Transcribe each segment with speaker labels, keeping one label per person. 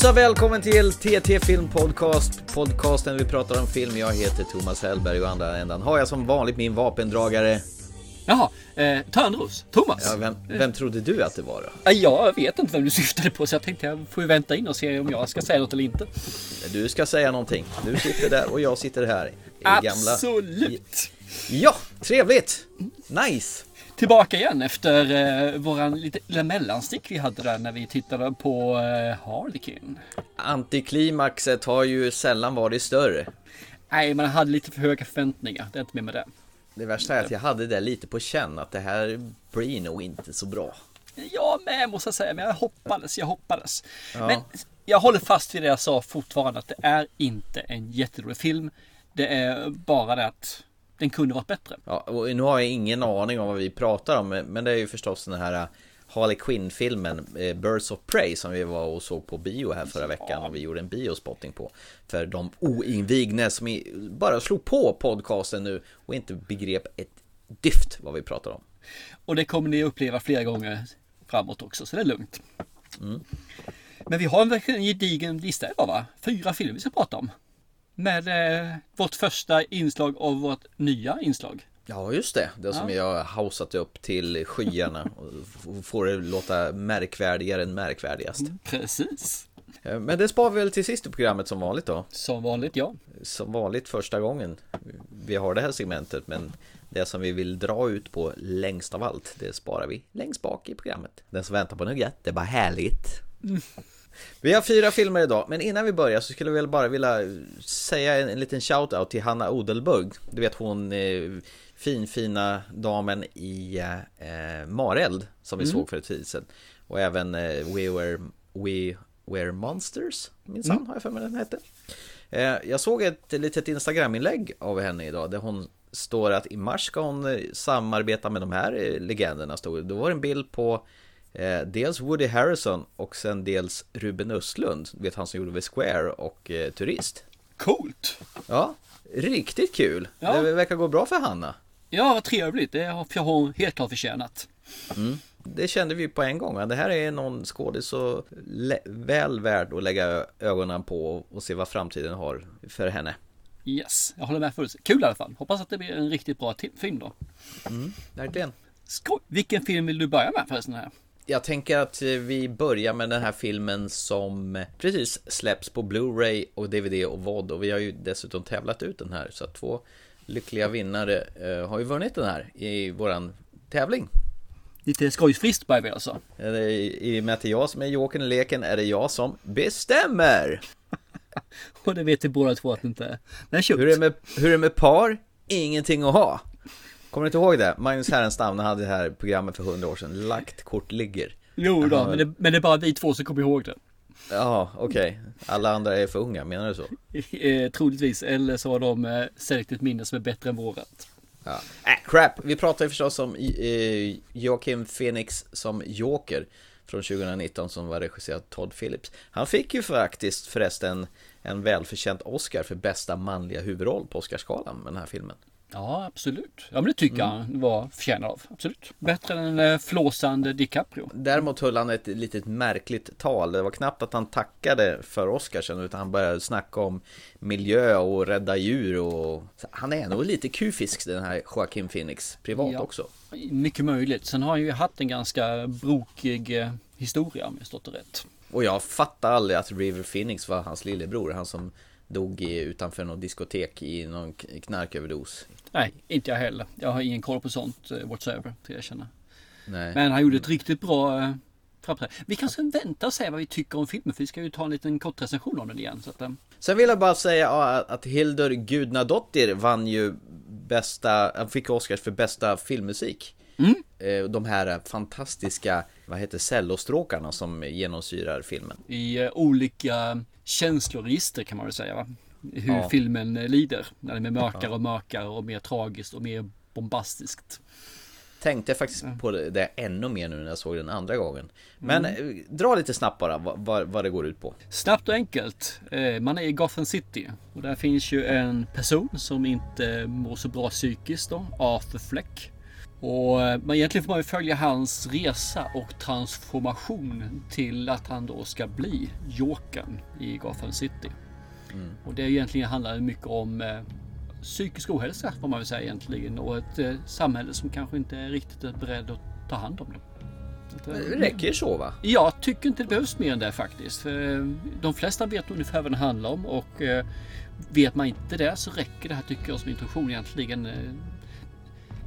Speaker 1: hejsan välkommen till TT Film Podcast, podcasten vi pratar om film. Jag heter Thomas Hellberg och andra ändan har jag som vanligt min vapendragare.
Speaker 2: Jaha, eh, Törnros, Thomas.
Speaker 1: Ja, vem, vem trodde du att det var då?
Speaker 2: Eh, Jag vet inte vem du syftade på så jag tänkte jag får vänta in och se om jag ska säga något eller inte.
Speaker 1: Du ska säga någonting. Du sitter där och jag sitter här. I gamla...
Speaker 2: Absolut!
Speaker 1: Ja, trevligt! Nice!
Speaker 2: Tillbaka igen efter eh, våran lite lilla mellanstick vi hade där när vi tittade på eh, Harlequin.
Speaker 1: Antiklimaxet har ju sällan varit större.
Speaker 2: Nej, man hade lite för höga förväntningar. Det är inte mer med det.
Speaker 1: Det värsta är att jag hade det lite på känn att det här blir nog inte så bra.
Speaker 2: Jag med måste jag säga, men jag hoppades, jag hoppades. Men jag håller fast vid det jag sa fortfarande att det är inte en jättedålig film. Det är bara det att den kunde varit bättre.
Speaker 1: Ja, och nu har jag ingen aning om vad vi pratar om, men det är ju förstås den här Harley Quinn-filmen eh, Birds of Prey som vi var och såg på bio här förra veckan och vi gjorde en biospotting på. För de oinvigna som bara slog på podcasten nu och inte begrep ett dyft vad vi pratar om.
Speaker 2: Och det kommer ni uppleva flera gånger framåt också, så det är lugnt. Men vi har en gedigen lista idag va? Fyra filmer vi ska prata om. Med eh, vårt första inslag av vårt nya inslag.
Speaker 1: Ja, just det. Det som jag har hausat upp till skyarna och får det låta märkvärdigare än märkvärdigast.
Speaker 2: Precis.
Speaker 1: Eh, Men det sparar vi väl till sist i programmet som vanligt då.
Speaker 2: Som vanligt ja.
Speaker 1: som vanligt första gången vi har det här segmentet men det som vi vill dra ut på längst av allt det sparar vi längst bak i programmet. Den som väntar på något gött, det är bara härligt. Vi har fyra filmer idag, men innan vi börjar så skulle jag väl bara vilja säga en, en liten shout-out till Hanna Odelburg. Du vet hon eh, fin fina damen i eh, Mareld som vi såg för ett tid sedan. Och även eh, We Were, We Were Monsters, minsann har jag för mig den hette. Eh, Jag såg ett litet Instagram-inlägg av henne idag där hon står att i mars ska hon eh, samarbeta med de här eh, legenderna. Stod. Då var det en bild på eh, dels Woody Harrison och sen dels Ruben Östlund. Vet han som gjorde The Square och eh, Turist.
Speaker 2: Coolt.
Speaker 1: Ja, riktigt kul.
Speaker 2: Ja.
Speaker 1: Det verkar gå bra för Hanna.
Speaker 2: Ja, vad trevligt. Det har hon helt klart förtjänat.
Speaker 1: Det kände vi på en gång. Det här är någon skådis så väl värd att lägga ögonen på och se vad framtiden har för henne.
Speaker 2: Yes, jag håller med förut. Kul i alla fall. Hoppas att det blir en riktigt bra film då.
Speaker 1: Verkligen.
Speaker 2: Skoj. Vilken film vill du börja med förresten här?
Speaker 1: Jag tänker att vi börjar med den här filmen som precis släpps på Blu-ray och DVD och VOD och vi har ju dessutom tävlat ut den här så att två lyckliga vinnare eh, har ju vunnit den här i våran tävling.
Speaker 2: Lite skojfriskt börjar vi alltså.
Speaker 1: I och med att det är jag som är jokern i leken är det jag som bestämmer!
Speaker 2: Och det vet vi båda två att det inte är. Men
Speaker 1: Hur är det med, hur är det med par? Ingenting att ha! Kommer du inte ihåg det? Magnus Härenstam när han hade det här programmet för hundra år sedan, Lagt kort ligger.
Speaker 2: Jo då, men det, men det är bara vi två som kommer ihåg det.
Speaker 1: Ja, okej. Alla andra är för unga, menar du så?
Speaker 2: Eh, troligtvis, eller så har de eh, selektivt minne som är bättre än vårat.
Speaker 1: Ja. Äh, crap! Vi pratar ju förstås om eh, Joaquin Phoenix som Joker från 2019 som var regisserad av Todd Phillips. Han fick ju faktiskt förresten en välförtjänt Oscar för bästa manliga huvudroll på Oscarsgalan med den här filmen.
Speaker 2: Ja, absolut. Ja, men det tycker jag han var förtjänad av. Absolut. Bättre än eh, flåsande DiCaprio.
Speaker 1: Däremot höll han ett litet märkligt tal. Det var knappt att han tackade för Oscarsen utan han började snacka om miljö och rädda djur och... Så Han är nog lite kufisk den här Joaquin Phoenix privat
Speaker 2: Ja.
Speaker 1: också.
Speaker 2: Mycket möjligt. Sen har han ju haft en ganska brokig eh, historia om jag stått det rätt.
Speaker 1: Och jag fattar aldrig att River Phoenix var hans lillebror, han som dog i, utanför något diskotek i någon knarköverdos.
Speaker 2: Nej, inte jag heller. Jag har ingen koll på sånt eh, whatsoever, till jag känna.
Speaker 1: Nej.
Speaker 2: Men han gjorde ett riktigt bra eh, framträdande. Vi kanske väntar och säga vad vi tycker om filmen, för vi ska ju ta en liten kort recension om den igen. Så att, eh,
Speaker 1: Sen vill jag bara säga att Hildur Gudnadottir vann ju bästa, fick Oscars för bästa filmmusik. Eh, De här fantastiska, vad heter cellostråkarna som genomsyrar filmen.
Speaker 2: I olika känsloregister kan man väl säga va? Hur
Speaker 1: Ja.
Speaker 2: filmen eh, lider. När det är mörkare och mörkare och mer tragiskt och mer bombastiskt.
Speaker 1: Tänkte jag faktiskt på det, ännu mer nu när jag såg den andra gången. Men eh, dra lite snabbt bara vad, vad, det går ut på.
Speaker 2: Snabbt och enkelt. Eh, Man är i Gotham City. Och där finns ju en person som inte mår så bra psykiskt då. Arthur Fleck. Och men egentligen får man ju följa hans resa och transformation till att han då ska bli Jokern i Gotham City. Och det egentligen handlar mycket om eh, psykisk ohälsa får man väl säga egentligen och ett eh, samhälle som kanske inte är riktigt är beredd att ta hand om att, eh,
Speaker 1: Det räcker ju så va?
Speaker 2: jag tycker inte det behövs mer än det faktiskt. Eh, de flesta vet ungefär vad det handlar om och eh, vet man inte det så räcker det här tycker jag som introduktion egentligen.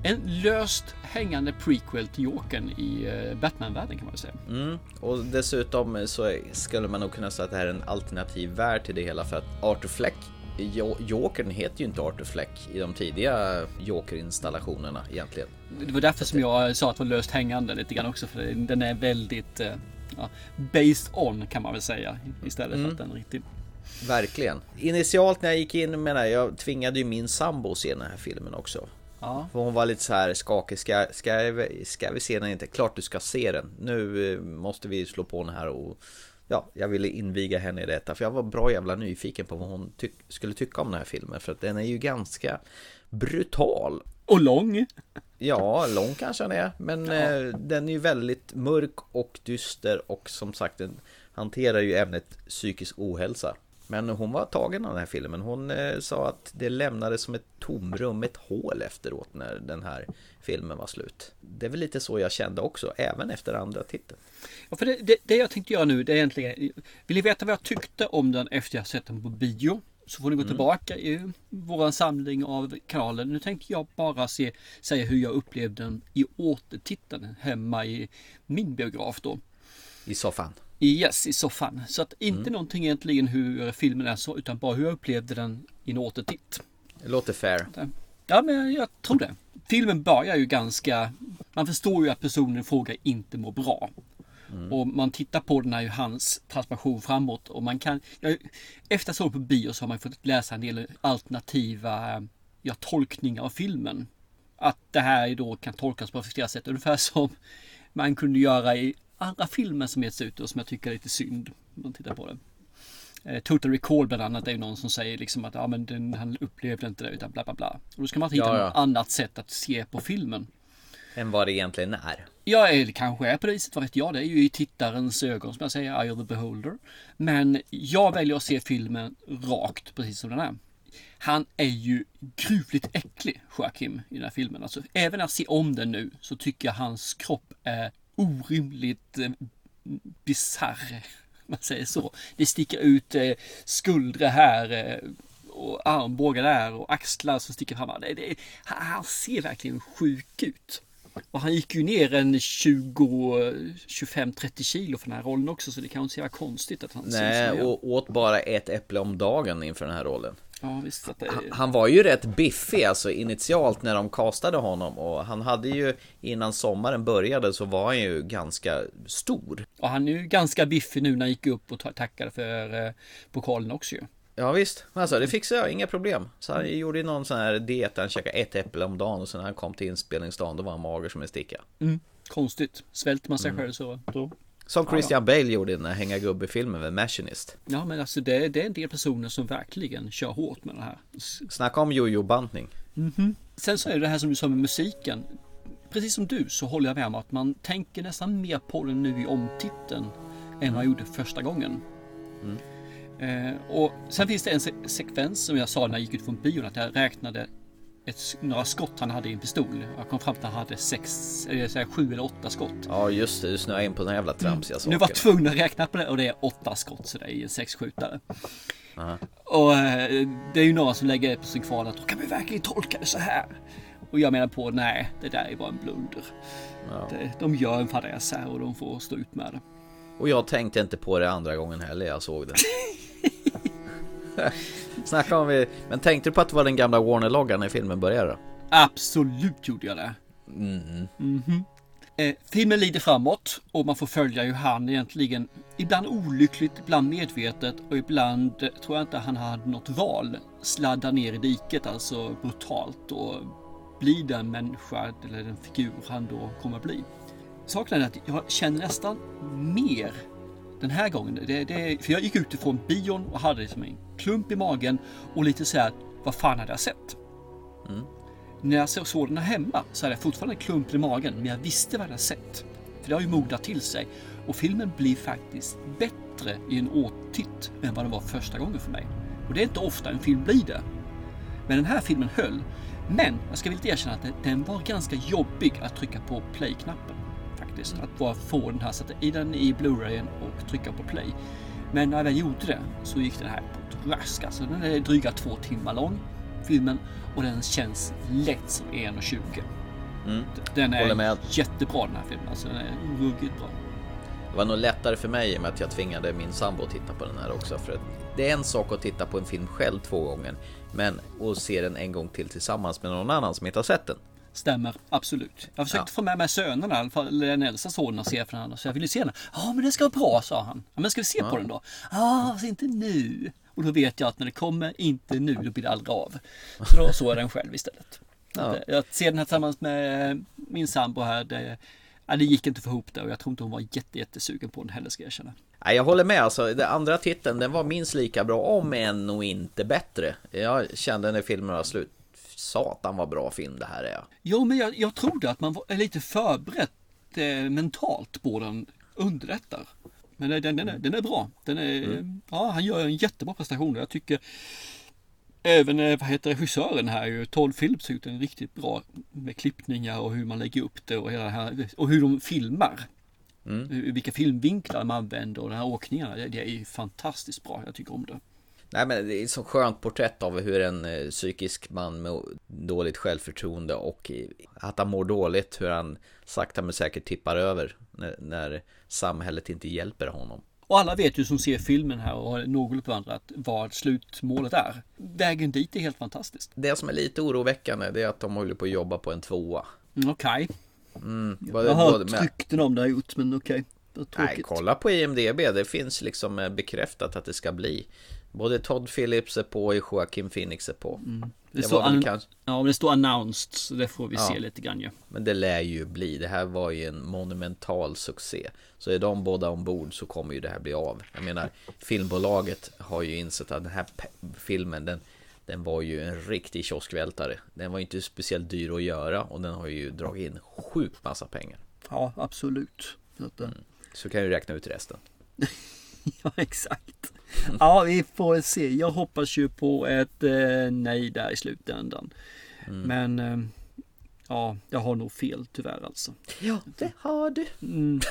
Speaker 2: En löst hängande prequel till Jokern i eh, Batman-världen kan man väl säga.
Speaker 1: Mm. Och dessutom så skulle man nog kunna säga att det här är en alternativ värld till det hela för att Arthur Fleck Jo- Jokern heter ju inte Arthur Fleck i de tidiga Joker-installationerna egentligen.
Speaker 2: Det var därför som jag sa att det var löst hängande lite grann också. För den är väldigt eh, ja, based on kan man väl säga. Istället för att den är riktigt
Speaker 1: Verkligen. Initialt när jag gick in menar jag, jag tvingade ju min sambo att se den här filmen också.
Speaker 2: Ja,
Speaker 1: För hon var lite så här skakig. Ska, ska, vi- ska vi se den inte? Klart du ska se den. Nu eh, måste vi slå på den här och Ja, jag ville inviga henne i detta. För jag var bra jävla nyfiken på vad hon tyck- skulle tycka om den här filmen. För att den är ju ganska brutal.
Speaker 2: och lång.
Speaker 1: Ja, lång kanske den är. Men eh, den är ju väldigt mörk och dyster. Och som sagt, den hanterar ju ämnet psykisk ohälsa. Men hon var tagen av den här filmen. Hon eh, sa att det lämnade som ett tomrum, ett hål efteråt när den här filmen var slut. Det är väl lite så jag kände också, även efter andra titeln.
Speaker 2: Ja, för det, det, det jag tänkte göra nu det är egentligen Vill ni veta vad jag tyckte om den efter jag sett den på bio? Så får ni gå tillbaka i våran samling av kanaler. Nu tänkte jag bara se, säga hur jag upplevde den i återtiteln hemma i min biograf då.
Speaker 1: I soffan.
Speaker 2: I Yes, i soffan. Så att inte någonting egentligen hur filmen är så, utan bara hur jag upplevde den i en återtitt.
Speaker 1: Det låter fair.
Speaker 2: Ja, men jag tror det. Filmen börjar ju ganska... Man förstår ju att personen i fråga inte mår bra. Och man tittar på den här ju hans transformation framåt och man kan... Jag, efter att jag såg på bio så har man fått läsa en del alternativa ja, tolkningar av filmen. Att det här då kan tolkas på flera sätt. Ungefär som man kunde göra i andra filmer som getts ut och som jag tycker är lite synd. Om man tittar på det. Eh, Total Recall bland annat är ju någon som säger liksom att ja, men den, han upplevde inte det utan bla bla bla. Och då ska man hitta
Speaker 1: Ja, ja.
Speaker 2: något annat sätt att se på filmen.
Speaker 1: Än vad det egentligen är.
Speaker 2: Ja, eller kanske är på det viset, vad vet jag. Det är ju i tittarens ögon som jag säger, Eye of the Beholder. Men jag väljer att se filmen rakt, precis som den är. Han är ju gruvligt äcklig, Joakim, i den här filmen. Alltså, även när jag ser om den nu så tycker jag hans kropp är orimligt eh, bisarr. Man säger så. Det sticker ut eh, skuldror här eh, och armbågar där och axlar som sticker fram. Det, det, han ser verkligen sjuk ut. Och han gick ju ner en 20, 25, 30 kilo för den här rollen också så det kan inte vara konstigt att han
Speaker 1: Nej, och åt bara ett äpple om dagen inför den här rollen.
Speaker 2: Ja visst att det
Speaker 1: Han- Han var ju rätt biffig alltså initialt när de castade honom och han hade ju innan sommaren började så var han ju ganska stor.
Speaker 2: Och han är ju ganska biffig nu när han gick upp och ta- tackade för eh, pokalen också ju.
Speaker 1: Ja visst, alltså det fixade jag, inga problem. Så han gjorde ju någon sån här diet där han käkade ett äpple om dagen och sen när han kom till inspelningsdagen då var han mager som en sticka.
Speaker 2: Konstigt. Svälter man sig
Speaker 1: Mm.
Speaker 2: själv så då.
Speaker 1: Som Christian Bale gjorde i den här hänga gubbe-filmen med Machinist.
Speaker 2: Ja men alltså det, det är en del personer som verkligen kör hårt med det här.
Speaker 1: Snacka om jojo-bantning.
Speaker 2: Sen så är det det här som du sa med musiken. Precis som du så håller jag med om att man tänker nästan mer på den nu i omtiteln än vad jag gjorde första gången. Eh, och sen finns det en se- sekvens som jag sa när jag gick ut från bion att jag räknade ett, några skott han hade i en pistol. Jag kom fram till att han hade sex, eller så här, sju eller åtta skott.
Speaker 1: Ja just det, du snöade in på den jävla tramsiga
Speaker 2: Nu var jag tvungen att räkna på det och det är åtta skott så det är i en sexskjutare. Och eh, det är ju några som lägger på sin kvarn att kan vi verkligen tolka det så här. Och jag menar på nej, det där är bara en blunder.
Speaker 1: Ja.
Speaker 2: Det, de gör en fadäs här och de får stå ut med det.
Speaker 1: Och jag tänkte inte på det andra gången heller jag såg det. Snacka om vi... Men tänkte du på att det var den gamla Warner-loggan när filmen började?
Speaker 2: Absolut gjorde jag det.
Speaker 1: Mm.
Speaker 2: Mhm. Eh, filmen lider framåt och man får följa hur han egentligen, ibland olyckligt, ibland medvetet och ibland tror jag inte han hade något val, sladdar ner i diket alltså brutalt och blir den människa eller den figur han då kommer att bli. Saken är att jag känner nästan mer den här gången. Det, det, för jag gick ut ifrån bion och hade liksom en klump i magen och lite så här, vad fan hade jag sett? När jag såg den här hemma så hade jag fortfarande en klump i magen, men jag visste vad jag hade sett. För det har ju mognat till sig. Och filmen blir faktiskt bättre i en återtitt än vad den var första gången för mig. Och det är inte ofta en film blir det. Men den här filmen höll. Men jag ska vilja erkänna att den var ganska jobbig att trycka på play-knappen. Faktiskt. Att bara få den här, sätta i den i Blu-rayen och trycka på play. Men när jag gjorde det så gick den här på ett rask. Alltså den är dryga två timmar lång, filmen. Och den känns lätt som 1.20.
Speaker 1: Mm.
Speaker 2: Den är jättebra den här filmen. Alltså den är ruggigt bra.
Speaker 1: Det var nog lättare för mig i och med att jag tvingade min sambo att titta på den här också. För det är en sak att titta på en film själv två gånger. Men att se den en gång till tillsammans med någon annan som inte har sett den.
Speaker 2: Stämmer, absolut. Jag försökte
Speaker 1: Ja.
Speaker 2: få med mig sönerna, i alla fall den äldsta sonen och se för honom. Så jag ville se den. Ja, men det ska vara bra, sa han. Ja, men ska vi se på den då? Ja, fast inte nu. Och då vet jag att när det kommer inte nu, då blir det aldrig av. Så då såg jag den själv istället.
Speaker 1: Ja.
Speaker 2: Eh, Att se den här tillsammans med min sambo här, det, ja, det gick inte få ihop det och jag tror inte hon var jätte, jättesugen på den heller ska jag erkänna.
Speaker 1: Nej, jag håller med. Alltså, den andra titeln den var minst lika bra, om än och inte bättre. Jag kände när filmen var slut. Satan vad bra film det här är.
Speaker 2: Jo, men jag, jag trodde att man var är lite förberett eh, mentalt på den underlättar. Men den, den, den, är, den är bra. Den är, ja, han gör en jättebra prestation. Jag tycker även eh, vad heter regissören här, ju, Todd Phillips, har gjort en riktigt bra med klippningar och hur man lägger upp det och, hela det här, och hur de filmar. Hur- Vilka filmvinklar de använder och de här åkningarna. Det, är fantastiskt bra. Jag tycker om det.
Speaker 1: Nej men det är ett så skönt porträtt av hur en eh, psykisk man med dåligt självförtroende och eh, att han mår dåligt, hur han sakta men säkert tippar över när, när samhället inte hjälper honom.
Speaker 2: Och alla vet ju som ser filmen här och har något bevandrat vad slutmålet är. Vägen dit är helt fantastiskt.
Speaker 1: Det som är lite oroväckande det är att de håller på att jobba på en tvåa.
Speaker 2: Mm, Okej.
Speaker 1: Både-
Speaker 2: Jag har hört
Speaker 1: med-
Speaker 2: rykten om det har gjort men okej. Är
Speaker 1: Nej, kolla på IMDB. Det finns liksom eh, bekräftat att det ska bli. Både Todd Phillips är på och Joaquin Phoenix är på.
Speaker 2: Det,
Speaker 1: Det
Speaker 2: står
Speaker 1: kanske,
Speaker 2: Ja, men det står announced så det får vi
Speaker 1: Ja.
Speaker 2: se lite grann ju.
Speaker 1: men det lär ju bli. Det här var ju en monumental succé. Så är de båda ombord så kommer ju det här bli av. Jag menar, filmbolaget har ju insett att den här filmen, den, den var ju en riktig kioskvältare. Den var inte speciellt dyr att göra och den har ju dragit in sjukt massa pengar.
Speaker 2: Ja, absolut. Så att, eh,
Speaker 1: Så kan du räkna ut resten.
Speaker 2: Ja, exakt. Ja, vi får se. Jag hoppas ju på ett eh, nej där i slutändan. Men eh, ja, jag har nog fel tyvärr alltså.
Speaker 1: Ja, det har du.
Speaker 2: Mm.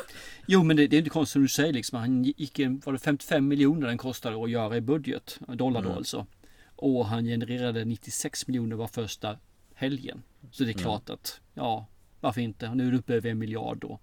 Speaker 2: Jo, men det, det är inte konstigt som du säger liksom. Han gick in, var det 55 miljoner den kostade att göra i budget, dollar då alltså. Och han genererade 96 miljoner var första helgen. Så det är klart att, ja, varför inte? Nu är det uppe över en miljard då.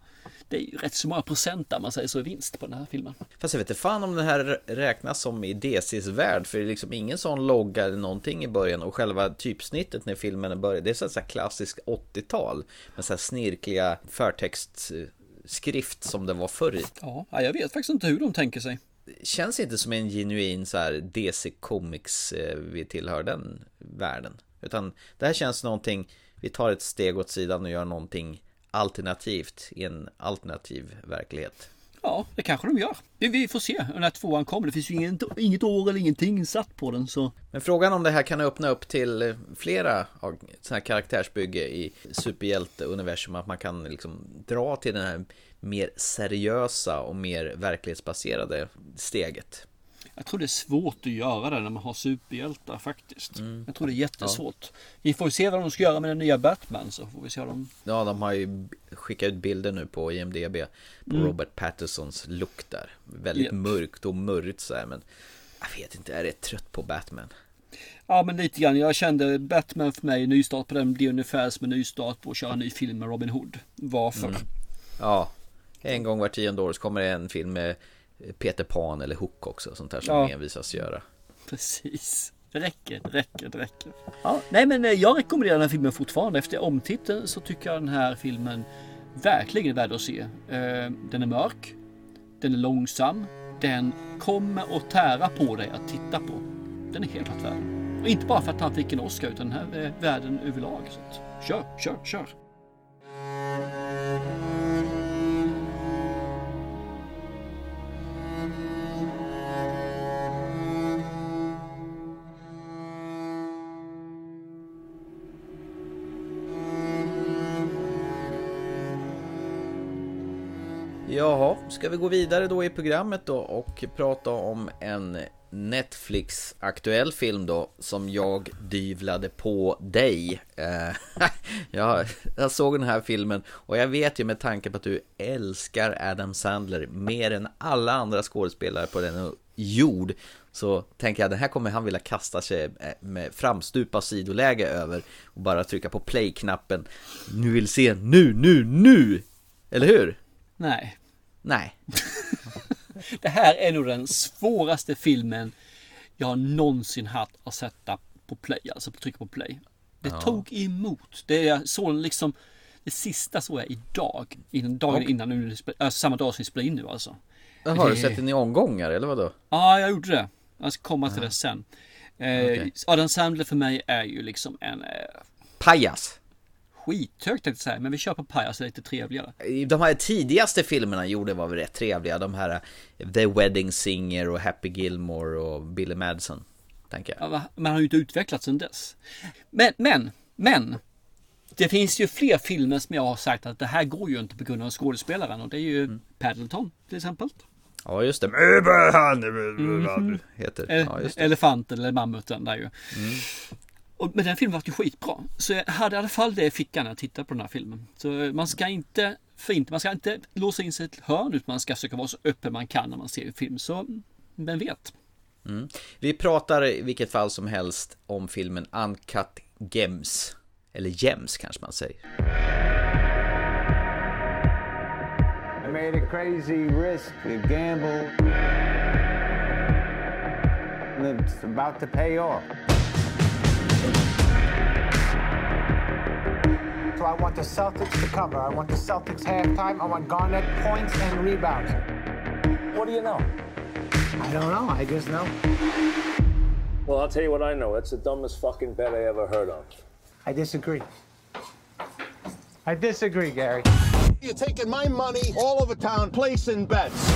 Speaker 2: Det är ju rätt så många procent där man säger så i vinst på den här filmen.
Speaker 1: Fast jag vet inte fan om den här räknas som i DCs värld För det är liksom ingen sån logga eller någonting i början Och själva typsnittet när filmen börjar Det är så här klassisk 80-tal Med så här snirkliga förtextskrift som det var förr i
Speaker 2: Ja, jag vet faktiskt inte hur de tänker sig.
Speaker 1: Känns inte som en genuin så här DC Comics eh, Vi tillhör den världen Utan det här känns någonting Vi tar ett steg åt sidan och gör någonting Alternativt i en alternativ verklighet
Speaker 2: Ja, det kanske de gör. Vi, får se när tvåan kommer. Det finns ju inget, inget år eller ingenting satt på den så.
Speaker 1: Men frågan om det här kan öppna upp till flera sådana här karaktärsbygge i superhjälteuniversum att man kan liksom dra till den här mer seriösa och mer verklighetsbaserade steget.
Speaker 2: Jag tror det är svårt att göra det när man har superhjältar faktiskt. Jag tror det är jättesvårt. Vi får se vad de ska göra med den nya Batman så får vi se vad de...
Speaker 1: Ja, de har ju skickat ut bilder nu på IMDB på Robert Pattersons look där. Väldigt
Speaker 2: Japp.
Speaker 1: mörkt och mörkt så här, men jag vet inte, jag är rätt trött på Batman.
Speaker 2: Ja men lite grann. Jag kände Batman för mig, nystart på den blir ungefär som en nystart på att köra en ny film med Robin Hood. Varför?
Speaker 1: Ja, en gång var tionde år så kommer det en film med Peter Pan eller Hook också, sånt här som
Speaker 2: Ja.
Speaker 1: envisas göra.
Speaker 2: Precis. Det räcker, det räcker, det räcker. Ja, nej men eh, jag rekommenderar den här filmen fortfarande. Efter omtiteln så tycker jag den här filmen verkligen är värd att se. Eh, Den är mörk. Den är långsam. Den kommer att tära på dig att titta på. Den är helt klart värd. Och inte bara för att han fick en Oscar utan den här är världen överlag. Så att, kör, kör, kör.
Speaker 1: Ska vi gå vidare då i programmet då och prata om en Netflix aktuell film då som jag dyvlade på dig. Eh, jag, jag såg den här filmen och jag vet ju med tanke på att du älskar Adam Sandler mer än alla andra skådespelare på den jord så tänker jag den här kommer han vilja kasta sig eh, med framstupa sidoläge över och bara trycka på play-knappen. Nu vill se nu, nu, nu! Eller hur?
Speaker 2: Nej.
Speaker 1: Nej.
Speaker 2: det här är nog den svåraste filmen jag någonsin haft att sätta på play, alltså på trycka på play. Det ja. tog emot. Det är så liksom det sista såg jag idag. Innan, dagen okay. innan, nu, äh, samma dag som vi spelade in nu alltså.
Speaker 1: Har du sett den i omgångar eller vadå?
Speaker 2: Ja, jag gjorde det. Jag ska komma till det sen. Eh, okay. Adam Sandler för mig är ju liksom en... Eh,
Speaker 1: Pajas!
Speaker 2: Skithögt tänkte jag säga, men vi kör på pajas lite trevligare.
Speaker 1: De här tidigaste filmerna gjorde var väl rätt trevliga, de här eh, The Wedding Singer och Happy Gilmore och Billy Madison. Tänker jag.
Speaker 2: Ja, man har ju inte utvecklats sedan dess. Men, men, men. Det finns ju fler filmer som jag har sagt att det här går ju inte på grund av skådespelaren och det är ju mm. Paddleton till exempel.
Speaker 1: Ja just det. Mm. Heter. Ja,
Speaker 2: just det. Elefanten eller mammuten där ju. Mm. Och, men den filmen var ju skitbra. Så jag hade i alla fall det i fickan när jag tittade på den här filmen. Så man ska inte fint, man ska inte låsa in sig i ett hörn utan man ska försöka vara så öppen man kan när man ser en film. Så vem vet?
Speaker 1: Mm. Vi pratar i vilket fall som helst om filmen Uncut Gems. Eller Gems kanske man säger. I made a crazy risk, a gamble. And it's about to pay off. So I want the Celtics to cover. I want the Celtics halftime. I want Garnett points and rebounds. What do you know? I don't know. I just know. Well, I'll tell you what I know. It's the dumbest fucking bet I ever heard of. I disagree. I disagree, Gary. You're taking my money all over town, placing bets.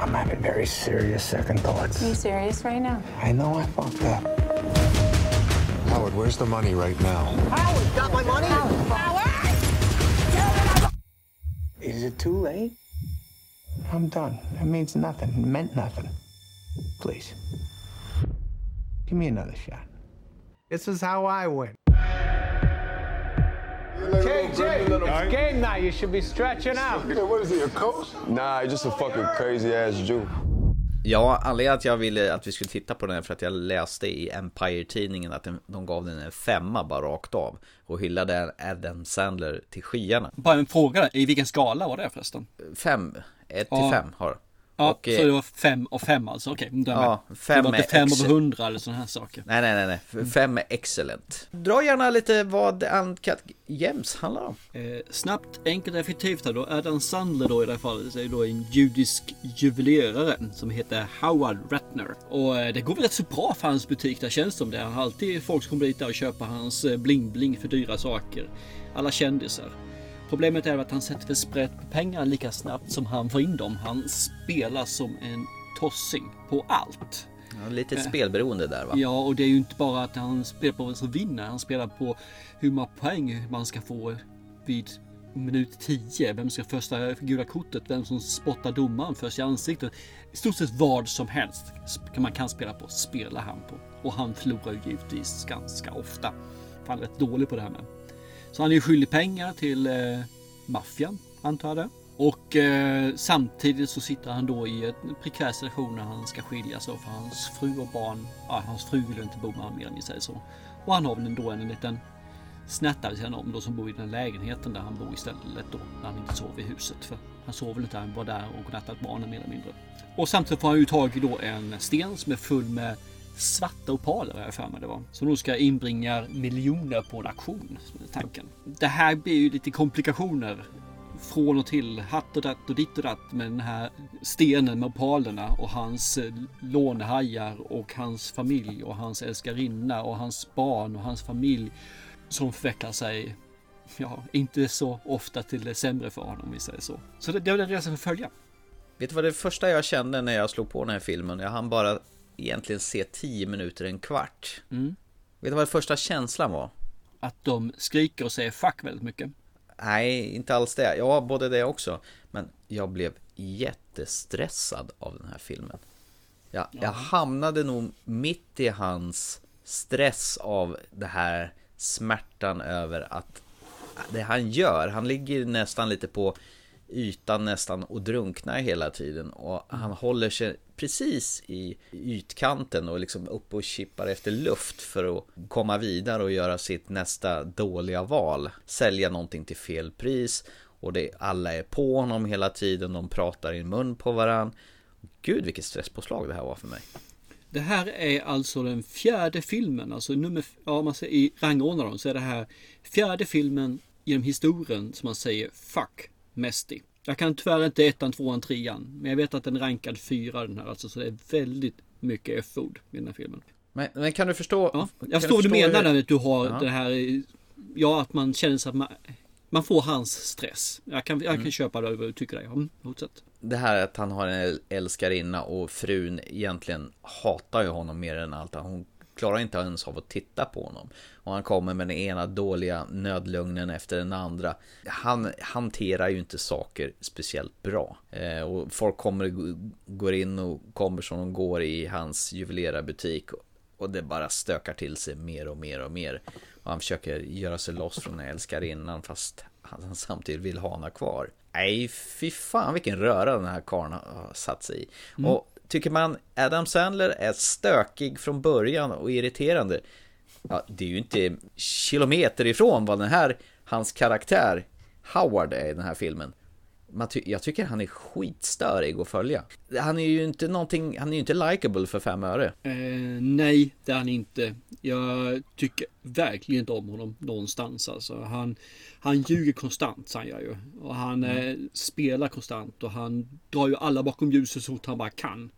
Speaker 1: I'm having very serious second thoughts. Are you serious right now? I know I fucked up. Howard, where's the money right now? Howard, got my money? Howard! Is it too late? I'm done. It means nothing. It meant nothing. Please. Give me another shot. This is how I win. JJ, it's game night. You should be stretching out. What is he, a coach? Nah, he's just a fucking crazy ass Jew. Ja, anledningen att jag ville att vi skulle titta på den är för att jag läste i Empire-tidningen att de gav den en femma bara rakt av och hyllade Adam Sandler till skyarna.
Speaker 2: Bara en fråga, i vilken skala var det förresten?
Speaker 1: Fem, ett till fem har
Speaker 2: Ja, och, så det var fem och fem alltså, okej. Okay, ja, fem det var inte fem över hundra eller sådana här saker.
Speaker 1: Nej, nej, nej, nej. Fem är excellent. Dra gärna lite vad Uncut Gems handlar om.
Speaker 2: Eh, snabbt, enkelt, effektivt här då. Adam Sandler då i det här fallet är då en judisk juvelerare som heter Howard Ratner. Och eh, det går väl rätt så bra för hans butik där känns det som det. Han har alltid folk som kommer dit där och köper hans eh, bling-bling för dyra saker. Alla kändisar. Problemet är att han sätter för sprätt på pengarna lika snabbt som han får in dem. Han spelar som en tossing på allt.
Speaker 1: Ja, lite ett spelberoende där va?
Speaker 2: Ja, och det är ju inte bara att han spelar på vem som vinner. Han spelar på hur många poäng man ska få vid minut 10. Vem ska första gula kortet? Vem som spottar domaren först i ansiktet? I stort sett vad som helst man kan spela på, spelar han på. Och han förlorar ju givetvis ganska ofta. För han är rätt dålig på det här med. Så han är skyldig pengar till eh, maffian, antar jag det. Och eh, samtidigt så sitter han då i en prekär situation när han ska skiljas för hans fru och barn. Ja, hans fru vill inte bo med honom mer om vi säger så. Och han har väl ändå en liten snätta vid sidan om då som bor i den lägenheten där han bor istället då när han inte sover i huset. För han sover väl inte, han var där och nattat barnen mer eller mindre. Och samtidigt får han ju tag i då en sten som är full med svarta opaler har jag för mig det var. Som nog ska inbringa miljoner på en auktion. Tanken. Det här blir ju lite komplikationer. Från och till, hatt och datt och ditt och datt med den här stenen med opalerna och hans eh, lånehajar och hans familj och hans älskarinna och hans barn och hans familj som förvecklar sig ja, inte så ofta till det sämre för honom om vi säger så. Så det, det var den resan för följa.
Speaker 1: Vet du vad det första jag kände när jag slog på den här filmen? Jag hann bara egentligen se 10 minuter, en kvart. Mm. Vet du vad första känslan var?
Speaker 2: Att de skriker och säger fuck väldigt mycket.
Speaker 1: Nej, inte alls det. Ja, både det också. Men jag blev jättestressad av den här filmen. Jag, jag hamnade nog mitt i hans stress av det här smärtan över att det han gör, han ligger nästan lite på ytan nästan och drunknar hela tiden och han håller sig precis i ytkanten och liksom uppe och chippar efter luft för att komma vidare och göra sitt nästa dåliga val. Sälja någonting till fel pris och det, alla är på honom hela tiden, de pratar i mun på varann. Gud vilket stresspåslag det här var för mig.
Speaker 2: Det här är alltså den fjärde filmen, alltså nummer, ja man säger i rangordnar dem, så är det här fjärde filmen genom historien som man säger Fuck Mesty. Jag kan tyvärr inte ettan, tvåan, trean. Men jag vet att den är rankad fyra den här alltså. Så det är väldigt mycket F-ord i den här filmen.
Speaker 1: Men, men kan du förstå?
Speaker 2: Ja, jag förstår vad du menar hur... att du har ja. det här. Ja, att man känner sig att man, man får hans stress. Jag kan, jag kan mm. köpa det vad du tycker det. Mm, fortsätt.
Speaker 1: Det här att han har en älskarinna och frun egentligen hatar ju honom mer än allt. Hon klarar inte ens av att titta på honom. Och han kommer med den ena dåliga nödlugnen efter den andra. Han hanterar ju inte saker speciellt bra. Eh, och folk kommer, går in och kommer som de går i hans juvelerarbutik. Och det bara stökar till sig mer och mer och mer. Och han försöker göra sig loss från älskarinnan fast han samtidigt vill ha henne kvar. Nej, fy fan vilken röra den här karln har satt sig i. Mm. Och Tycker man Adam Sandler är stökig från början och irriterande Ja, det är ju inte kilometer ifrån vad den här, hans karaktär Howard är i den här filmen ty jag tycker han är skitstörig att följa. Han är ju inte någonting, han är ju inte likable för fem öre.
Speaker 2: Eh, nej, det är han inte. Jag tycker verkligen inte om honom någonstans. Alltså, han, han ljuger konstant, säger jag ju. Och han mm. eh, spelar konstant och han drar ju alla bakom ljuset så fort han bara kan.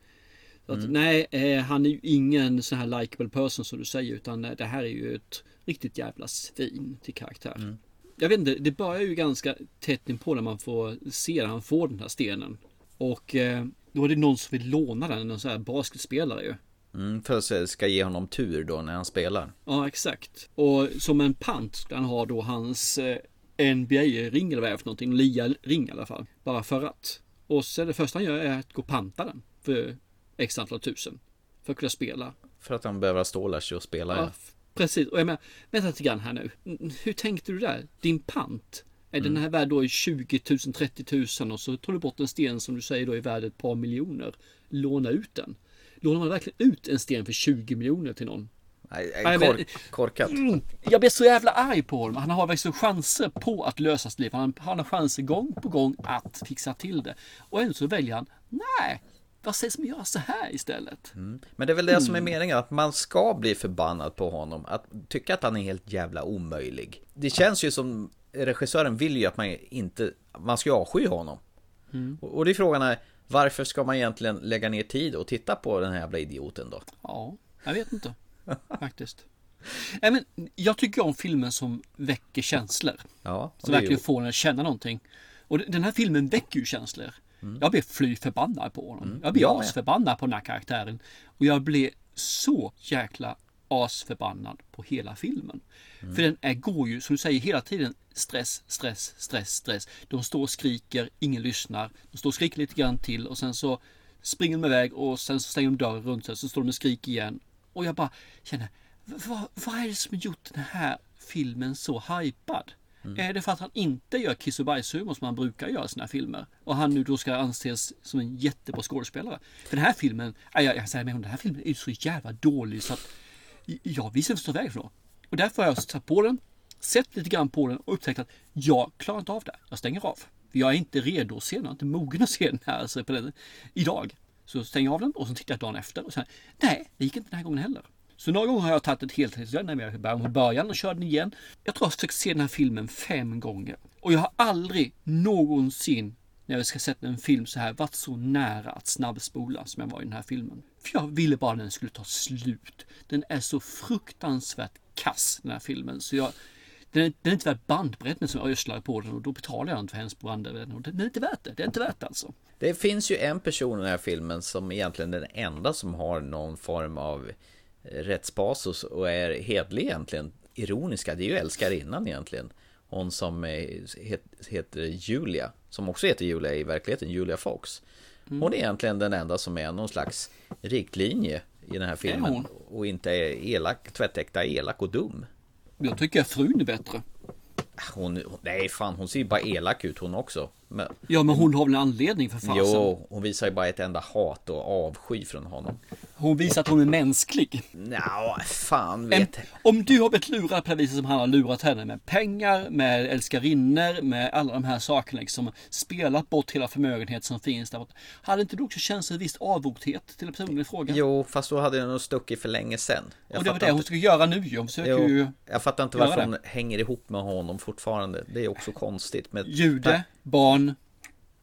Speaker 2: Att, mm. Nej, eh, han är ju ingen sån här likable person som du säger, utan eh, det här är ju ett riktigt jävla svin till karaktär. Mm jag vet inte, det börjar ju ganska tätt in på när man får se när han får den här stenen. Och eh, då är det någon som vill låna den, någon sån här basketspelare ju.
Speaker 1: Mm, för att ska ge honom tur då när han spelar.
Speaker 2: Ja, exakt. Och som en pant ska han ha då hans eh, NBA-ring eller vad det är för någonting. LIA-ring i alla fall. Bara för att. Och sen det första han gör är att gå och panta den för x antal tusen. För att kunna spela.
Speaker 1: För att han behöver stålar och spela. Ja,
Speaker 2: Precis, och jag menar, vänta lite grann här nu. Hur tänkte du där? Din pant? Är mm. den här värd då 20 000, 30 000 och så tar du bort en sten som du säger då är värd ett par miljoner. Låna ut den. Lånar man verkligen ut en sten för 20 miljoner till någon?
Speaker 1: Nej, kork, korkat. Mm,
Speaker 2: jag blir så jävla arg på honom. Han har verkligen chanser på att lösa sitt liv. Han, han har chanser gång på gång att fixa till det. Och ändå så väljer han, nej, vad sägs om att göra så här istället?
Speaker 1: Mm. Men det är väl det mm. som är mm. meningen, att man ska bli förbannad på honom. Att tycka att han är helt jävla omöjlig. Det känns ju som regissören vill ju att man inte, man ska avsky honom. Mm. Och det är frågan är, varför ska man egentligen lägga ner tid och titta på den här jävla idioten då?
Speaker 2: Ja, jag vet inte. Faktiskt. Nej, men jag tycker om filmer som väcker känslor. Ja, som verkligen får en att känna någonting. Och den här filmen väcker ju känslor. Mm. Jag blev fly förbannad på honom. Mm. Jag blev ja, asförbannad på den här karaktären. Och jag blev så jäkla asförbannad på hela filmen. Mm. För den är, går ju, som du säger, hela tiden stress, stress, stress, stress. De står och skriker, ingen lyssnar. De står och skriker lite grann till och sen så springer de iväg och sen så stänger de dörren runt sig. Så står de och skriker igen. Och jag bara känner, vad, vad är det som gjort den här filmen så hypad? Mm. Är det för att han inte gör kiss och bajshumor som han brukar göra i sina filmer? Och han nu då ska anses som en jättebra skådespelare. För den här filmen, jag, jag säger med den här filmen är så jävla dålig så att jag visste inte väg ifrån. Och därför har jag satt på den, sett lite grann på den och upptäckt att jag klarar inte av det. Jag stänger av. Jag är inte redo att se den, jag är inte mogen att se den här alltså på den, idag. Så stänger jag av den och så tittar jag dagen efter och säger nej, det gick inte den här gången heller. Så några gånger har jag tagit ett heltidsjobb när jag var i början och körde den igen. Jag tror jag har försökt se den här filmen fem gånger. Och jag har aldrig någonsin när jag ska sätta en film så här varit så nära att snabbspola som jag var i den här filmen. För jag ville bara att den skulle ta slut. Den är så fruktansvärt kass den här filmen. Så jag, den, är, den är inte värd bandbredden som jag ödslar på den och då betalar jag inte för hennes bandbredd. Den är inte värt det. Det är inte värt det alltså.
Speaker 1: Det finns ju en person i den här filmen som egentligen är den enda som har någon form av rättspasus och är hedlig egentligen. Ironiska, det är ju älskarinnan egentligen. Hon som heter Julia, som också heter Julia i verkligheten, Julia Fox. Hon är egentligen den enda som är någon slags riktlinje i den här filmen. Och inte är elak, tvättäkta elak och dum.
Speaker 2: Jag tycker frun är bättre.
Speaker 1: Hon, nej fan, hon ser ju bara elak ut hon också.
Speaker 2: Men, ja, men hon har väl en anledning för fasen?
Speaker 1: Jo, hon visar ju bara ett enda hat och avsky från honom.
Speaker 2: Hon visar att hon är mänsklig.
Speaker 1: Nja, fan vet
Speaker 2: en, Om du har blivit lurad på det viset som han har lurat henne med pengar, med älskarinnor, med alla de här sakerna liksom. Spelat bort hela förmögenhet som finns där. Hade inte du också känt en viss avogthet till personen i fråga?
Speaker 1: Jo, fast då hade jag nog stuckit för länge sedan.
Speaker 2: Jag och det var det hon skulle göra nu ju. Hon jo, ju
Speaker 1: Jag fattar inte varför hon hänger ihop med honom fortfarande. Det är också konstigt. Med...
Speaker 2: Jude, barn.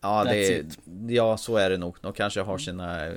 Speaker 1: Ja, det, ja, så är det nog. De kanske har sina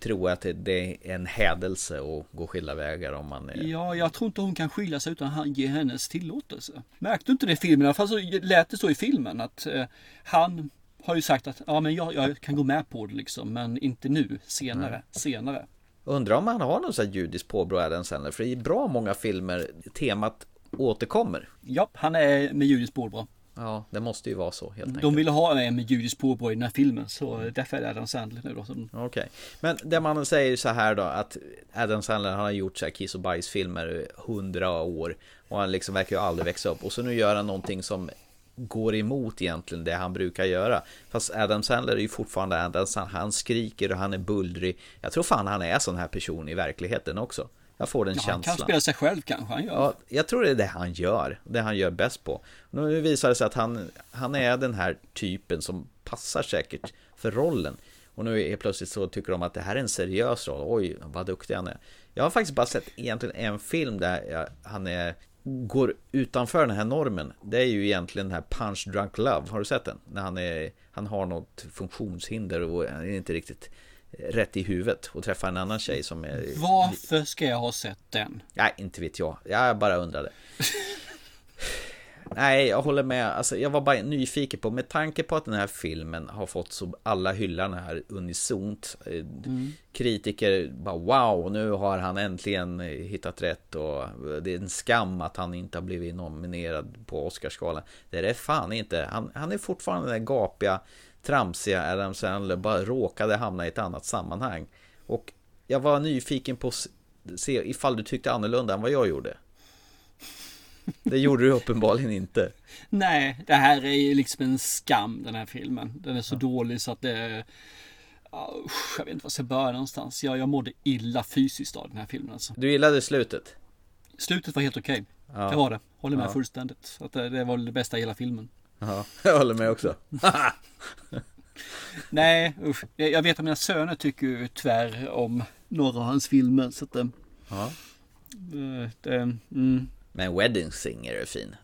Speaker 1: tror att det är en hädelse att gå skilda vägar om man är...
Speaker 2: Ja, jag tror inte hon kan skilja sig utan han ger hennes tillåtelse. Märkte du inte det i filmen? I alla fall så lät det så i filmen att eh, han har ju sagt att ja, men jag, jag, kan gå med på det liksom, men inte nu, senare, Nej. senare.
Speaker 1: Undrar om han har någon sån här judiskt påbrå Adam Sandler, för i bra många filmer temat återkommer.
Speaker 2: Ja, han är med judiskt påbrå.
Speaker 1: Ja, det måste ju vara så helt enkelt.
Speaker 2: De ville ha en med judiskt påbrå i den här filmen, så därför är det Adam Sandler nu då.
Speaker 1: Okej, okay. men det man säger så här då, att Adam Sandler han har gjort så här kiss och bajsfilmer hundra år och han liksom verkar ju aldrig växa upp och så nu gör han någonting som går emot egentligen det han brukar göra. Fast Adam Sandler är ju fortfarande Adam Sandler, han skriker och han är bullrig. Jag tror fan han är sån här person i verkligheten också. Jag får den ja, känslan. Han
Speaker 2: kan spela sig själv kanske han gör.
Speaker 1: Ja, jag tror det är det han gör. Det han gör bäst på. Nu visar det sig att han, han är den här typen som passar säkert för rollen. Och nu är plötsligt så tycker de att det här är en seriös roll. Oj, vad duktig han är. Jag har faktiskt bara sett egentligen en film där jag, han är, går utanför den här normen. Det är ju egentligen den här Punch Drunk Love. Har du sett den? När han, är, han har något funktionshinder och är inte riktigt rätt i huvudet och träffa en annan tjej som är...
Speaker 2: Varför ska jag ha sett den?
Speaker 1: Nej, inte vet jag. Jag bara undrade. Nej, jag håller med. Alltså, jag var bara nyfiken på, med tanke på att den här filmen har fått så alla hyllarna här unisont. Eh, mm. Kritiker bara wow, nu har han äntligen hittat rätt och det är en skam att han inte har blivit nominerad på Oscarsgalan. Det är det fan inte. Han, han är fortfarande den gapiga tramsiga Adam Sandler bara råkade hamna i ett annat sammanhang. Och jag var nyfiken på att se ifall du tyckte annorlunda än vad jag gjorde. Det gjorde du uppenbarligen inte.
Speaker 2: Nej, det här är ju liksom en skam den här filmen. Den är så ja. dålig så att det jag vet inte var jag ska börja någonstans. Jag, jag mådde illa fysiskt av den här filmen alltså.
Speaker 1: Du gillade slutet?
Speaker 2: Slutet var helt okej. Okay. Ja. Det var det. Håller med ja. fullständigt. Så att det, det var det bästa i hela filmen.
Speaker 1: Ja, jag håller med också.
Speaker 2: Nej, usch. Jag vet att mina söner tycker ju tyvärr om några av hans filmer. Så att, ja.
Speaker 1: Eh, det, mm. Men Wedding Singer är fin.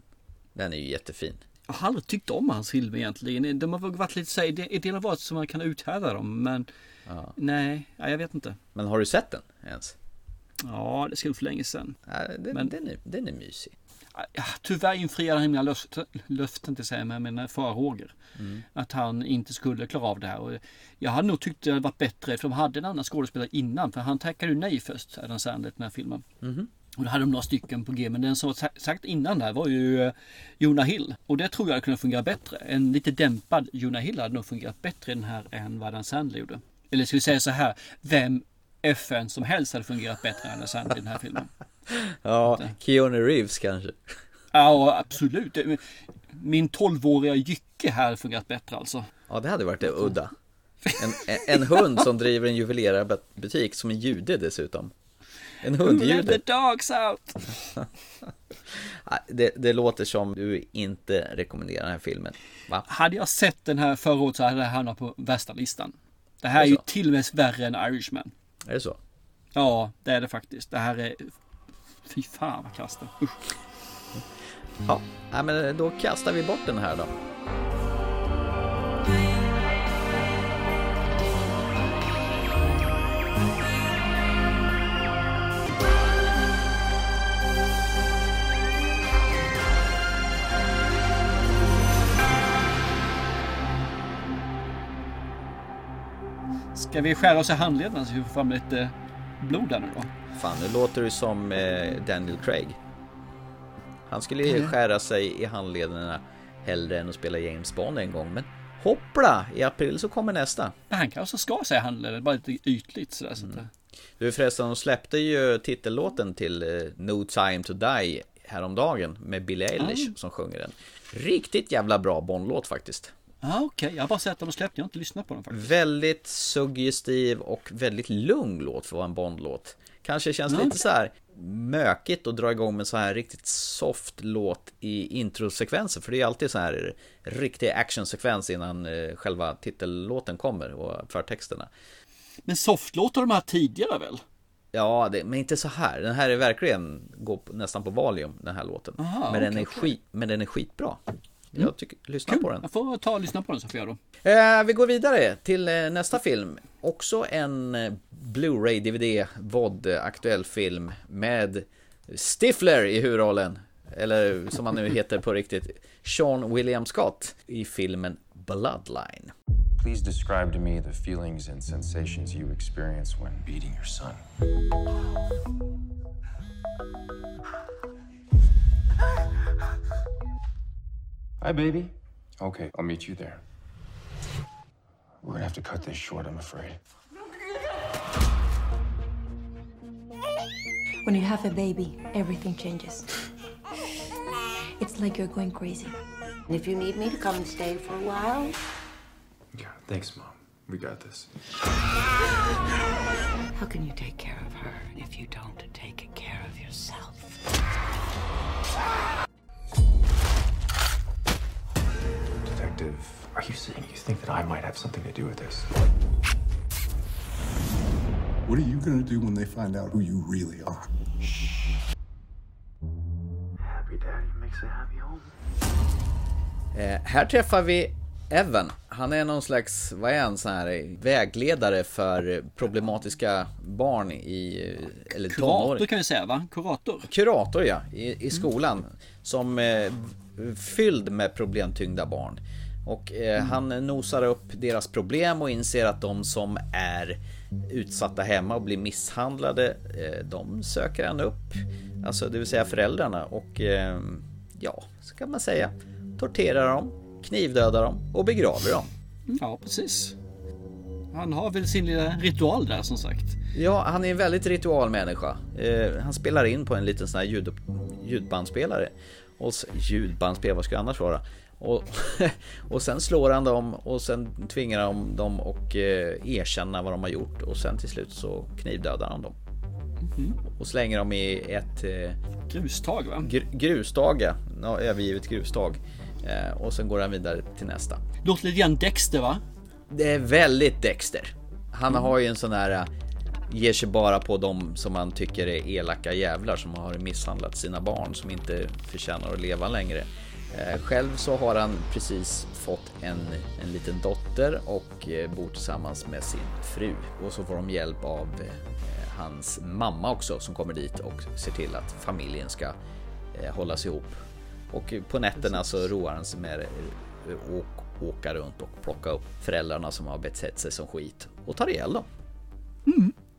Speaker 1: Den är ju jättefin.
Speaker 2: Jag har aldrig tyckt om hans filmer egentligen. De har varit lite så i del av varit som man kan uthärda dem. Men ja. nej, jag vet inte.
Speaker 1: Men har du sett den ens?
Speaker 2: Ja, det skulle för länge sedan.
Speaker 1: Ja, den, men, den, är, den är mysig
Speaker 2: ja, tyvärr infriade han mina löften, löften till sig med mina farhågor. Mm. Att han inte skulle klara av det här. Och jag hade nog tyckt det hade varit bättre för de hade en annan skådespelare innan. För han tackade ju nej först, Adam Sandler, den här filmen. Mm. Och då hade de några stycken på G. Men den som var sagt innan där var ju eh, Jonah Hill. Och det tror jag hade kunnat fungera bättre. En lite dämpad Jonah Hill hade nog fungerat bättre i den här än vad Adam Sandler gjorde. Eller ska vi säga så här. Vem FN som helst hade fungerat bättre än Adam Sandler i den här filmen.
Speaker 1: Ja, Keanu Reeves kanske.
Speaker 2: Ja, absolut. Min 12-åriga Jycke här fungerat bättre alltså.
Speaker 1: Ja, det hade varit udda. En, en hund som driver en juvelerarbutik som är jude dessutom. En hundjude.
Speaker 2: Let the dogs out.
Speaker 1: det, det låter som du inte rekommenderar den här filmen. Va?
Speaker 2: Hade jag sett den här förra året så hade det hamnat på värsta listan. Det här är, är ju till och med värre än Irishman.
Speaker 1: Är det så?
Speaker 2: Ja, det är det faktiskt. Det här är Fy fan vad kastar. Usch.
Speaker 1: Ja, men då kastar vi bort den här då.
Speaker 2: Ska vi skära oss i handlederna så vi får fram lite blod där nu då?
Speaker 1: Fan, nu låter du som eh, Daniel Craig. Han skulle ju skära sig i handlederna hellre än att spela James Bond en gång. Men hoppla! I april så kommer nästa.
Speaker 2: Men han kanske ska säga handlare, bara lite ytligt sådär. Så
Speaker 1: Mm. Du förresten, de släppte ju titellåten till eh, No Time To Die häromdagen med Billie Eilish som sjunger den. Riktigt jävla bra Bond-låt faktiskt.
Speaker 2: Ja okej, jag har bara sett den och släppt, jag har inte lyssnat på den faktiskt.
Speaker 1: Väldigt suggestiv och väldigt lugn låt för att vara en Bond-låt. Kanske känns
Speaker 2: Ja.
Speaker 1: lite så här mökigt att dra igång med så här riktigt soft låt i introsekvensen. För det är alltid så här riktig actionsekvens innan eh, själva titellåten kommer och förtexterna.
Speaker 2: Men softlåt har de här tidigare väl?
Speaker 1: Ja, det, men inte så här. Den här är verkligen, går nästan på valium den här låten.
Speaker 2: Aha,
Speaker 1: men, den
Speaker 2: okej,
Speaker 1: är skit, men den är skitbra. Jag tycker, lyssna på den.
Speaker 2: Jag får ta och lyssna på den Sofia då.
Speaker 1: Eh, vi går vidare till eh, nästa film. Också en eh, Blu-ray, DVD, VOD aktuell film med Stifler i huvudrollen. Eller som han nu heter på riktigt, Sean William Scott i filmen Bloodline.
Speaker 3: Please describe to me the feelings and sensations you experience when beating your son. Hi, baby. Okay, I'll meet you there. We're gonna have to cut this short, I'm afraid.
Speaker 4: When you have a baby, everything changes. It's like you're going crazy.
Speaker 5: And if you need me to come and stay for a while,
Speaker 3: Yeah, thanks, Mom. We got this.
Speaker 5: how can you take care of her if you don't take care of yourself?
Speaker 3: Detective, are you saying you think that I might have something to do with this?
Speaker 6: What are you gonna do when they find out who you really are?
Speaker 3: Happy daddy makes a happy home.
Speaker 1: Eh, här träffar vi Evan. Han är någon slags, vad är han, sån här vägledare för problematiska barn i, eh, eller
Speaker 2: Kurator
Speaker 1: tonår.
Speaker 2: kan vi säga va? Kurator.
Speaker 1: Kurator ja, i, i skolan. Som eh, fylld med problemtyngda barn. Och eh, han nosar upp deras problem och inser att de som är utsatta hemma och blir misshandlade, eh, de söker han upp. Alltså det vill säga föräldrarna och eh, ja, så kan man säga. Torterar dem, knivdödar dem och begraver dem.
Speaker 2: Ja, precis. Han har väl sin lilla ritual där som sagt.
Speaker 1: Ja, han är en väldigt ritualmänniska. Eh, han spelar in på en liten sån här ljud, ljudbandspelare. Och ljudbandspelare, vad ska det annars vara? Och, och sen slår han dem och sen tvingar han dem att eh, erkänna vad de har gjort och sen till slut så knivdödar han dem. Och slänger dem i ett eh,
Speaker 2: Grustag va?
Speaker 1: gr- grustag, ja. Övergivet grustag. Eh, och sen går han vidare till nästa.
Speaker 2: Låter lite grann Dexter va?
Speaker 1: Det är väldigt Dexter. Han har ju en sån här äh, ger sig bara på dem som man tycker är elaka jävlar som har misshandlat sina barn som inte förtjänar att leva längre. Eh, Själv så har han precis fått en, en liten dotter och eh, bor tillsammans med sin fru. Och så får de hjälp av eh, hans mamma också som kommer dit och ser till att familjen ska hållas ihop. Och på nätterna så roar han sig med att åk, åka runt och plocka upp föräldrarna som har betett sig som skit och tar ihjäl dem.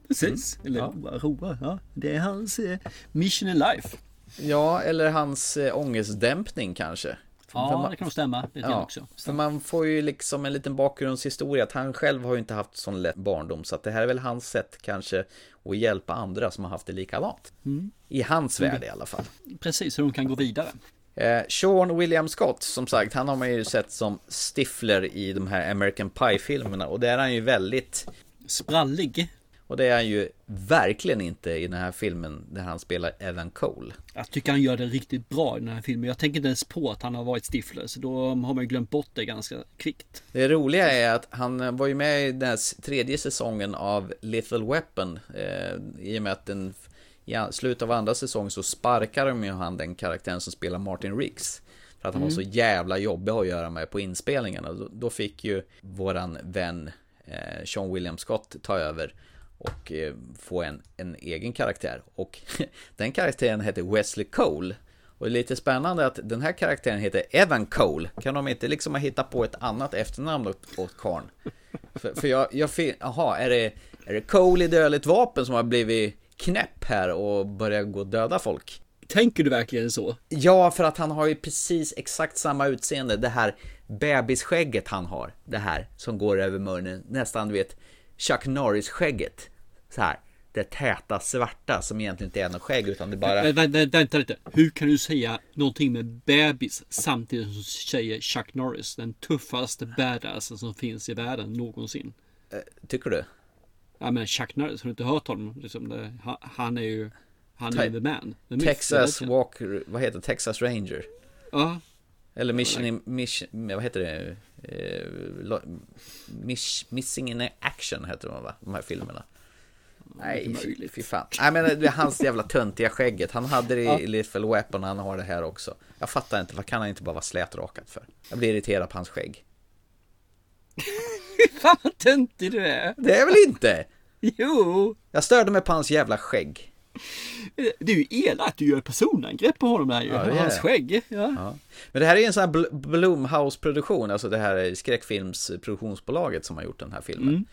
Speaker 2: Precis. Eller roa, roa. Ja. Det är hans eh, mission in life.
Speaker 1: Ja, eller hans äh, ångestdämpning kanske.
Speaker 2: Ja,
Speaker 1: man-
Speaker 2: det kan nog stämma grann
Speaker 1: Ja,
Speaker 2: också.
Speaker 1: för man får ju liksom en liten bakgrundshistoria att han själv har ju inte haft sån lätt barndom så att det här är väl hans sätt kanske att hjälpa andra som har haft det likadant. I hans värld i alla fall.
Speaker 2: Precis, hur de kan gå vidare.
Speaker 1: Eh, Sean William Scott, som sagt, han har man ju sett som Stifler i de här American Pie-filmerna och där är han ju väldigt
Speaker 2: Sprallig.
Speaker 1: Och det är han ju verkligen inte i den här filmen där han spelar Evan Cole.
Speaker 2: Jag tycker han gör det riktigt bra i den här filmen. Jag tänker inte ens på att han har varit Stifler, så då har man ju glömt bort det ganska kvickt.
Speaker 1: Det roliga är att han var ju med i den här tredje säsongen av Lethal Weapon eh, i och med att den i slutet av andra säsongen så sparkar de ju han den karaktären som spelar Martin Riggs. För att han var så jävla jobbig att göra med på inspelningarna. Då, då fick ju våran vän eh, Sean William Scott ta över och eh, få en, en egen karaktär. Och den karaktären hette Wesley Cole. Och det är lite spännande att den här karaktären heter Evan Cole. Kan de inte liksom ha hittat på ett annat efternamn åt, åt karln? För, för jag, jag fin- jaha, är det, är det Cole i dödligt vapen som har blivit knäpp här och börjar gå och döda folk?
Speaker 2: Tänker du verkligen så?
Speaker 1: Ja, för att han har ju precis exakt samma utseende. Det här bebisskägget han har. Det här som går över munnen. Nästan du vet Chuck Norris-skägget. Så här. Det täta svarta som egentligen inte är något skägg utan det bara...
Speaker 2: Vä- vä- Vänta lite. Hur kan du säga någonting med bebis samtidigt som du säger Chuck Norris? Den tuffaste badassen som finns i världen någonsin.
Speaker 1: Tycker du?
Speaker 2: Ja men Chuck Norris, har du inte hört honom? Liksom det, han, är ju... Han är
Speaker 1: Te-
Speaker 2: the man. The myth,
Speaker 1: Texas
Speaker 2: legend.
Speaker 1: Walker, vad heter? Texas Ranger?
Speaker 2: Ja.
Speaker 1: Eller Mission, mission vad heter det? Eh, miss, missing in action heter de va? De här filmerna. Nej, fy, fan. Nej men det är hans jävla töntiga skägget. Han hade det i Lethal Weapon och han har det här också. Jag fattar inte, vad kan han inte bara vara slätrakat för? Jag blir irriterad på hans skägg.
Speaker 2: Fan vad töntig du är.
Speaker 1: Det är väl inte?
Speaker 2: Jo.
Speaker 1: Jag störde mig på hans jävla skägg.
Speaker 2: Det är ju elakt. Du gör personangrepp på honom där ju.
Speaker 1: Ja,
Speaker 2: Hans skägg. Ja.
Speaker 1: Ja. Men det här är en sån här Bl- Blumhouse-produktion, alltså det här skräckfilmsproduktionsbolaget som har gjort den här filmen.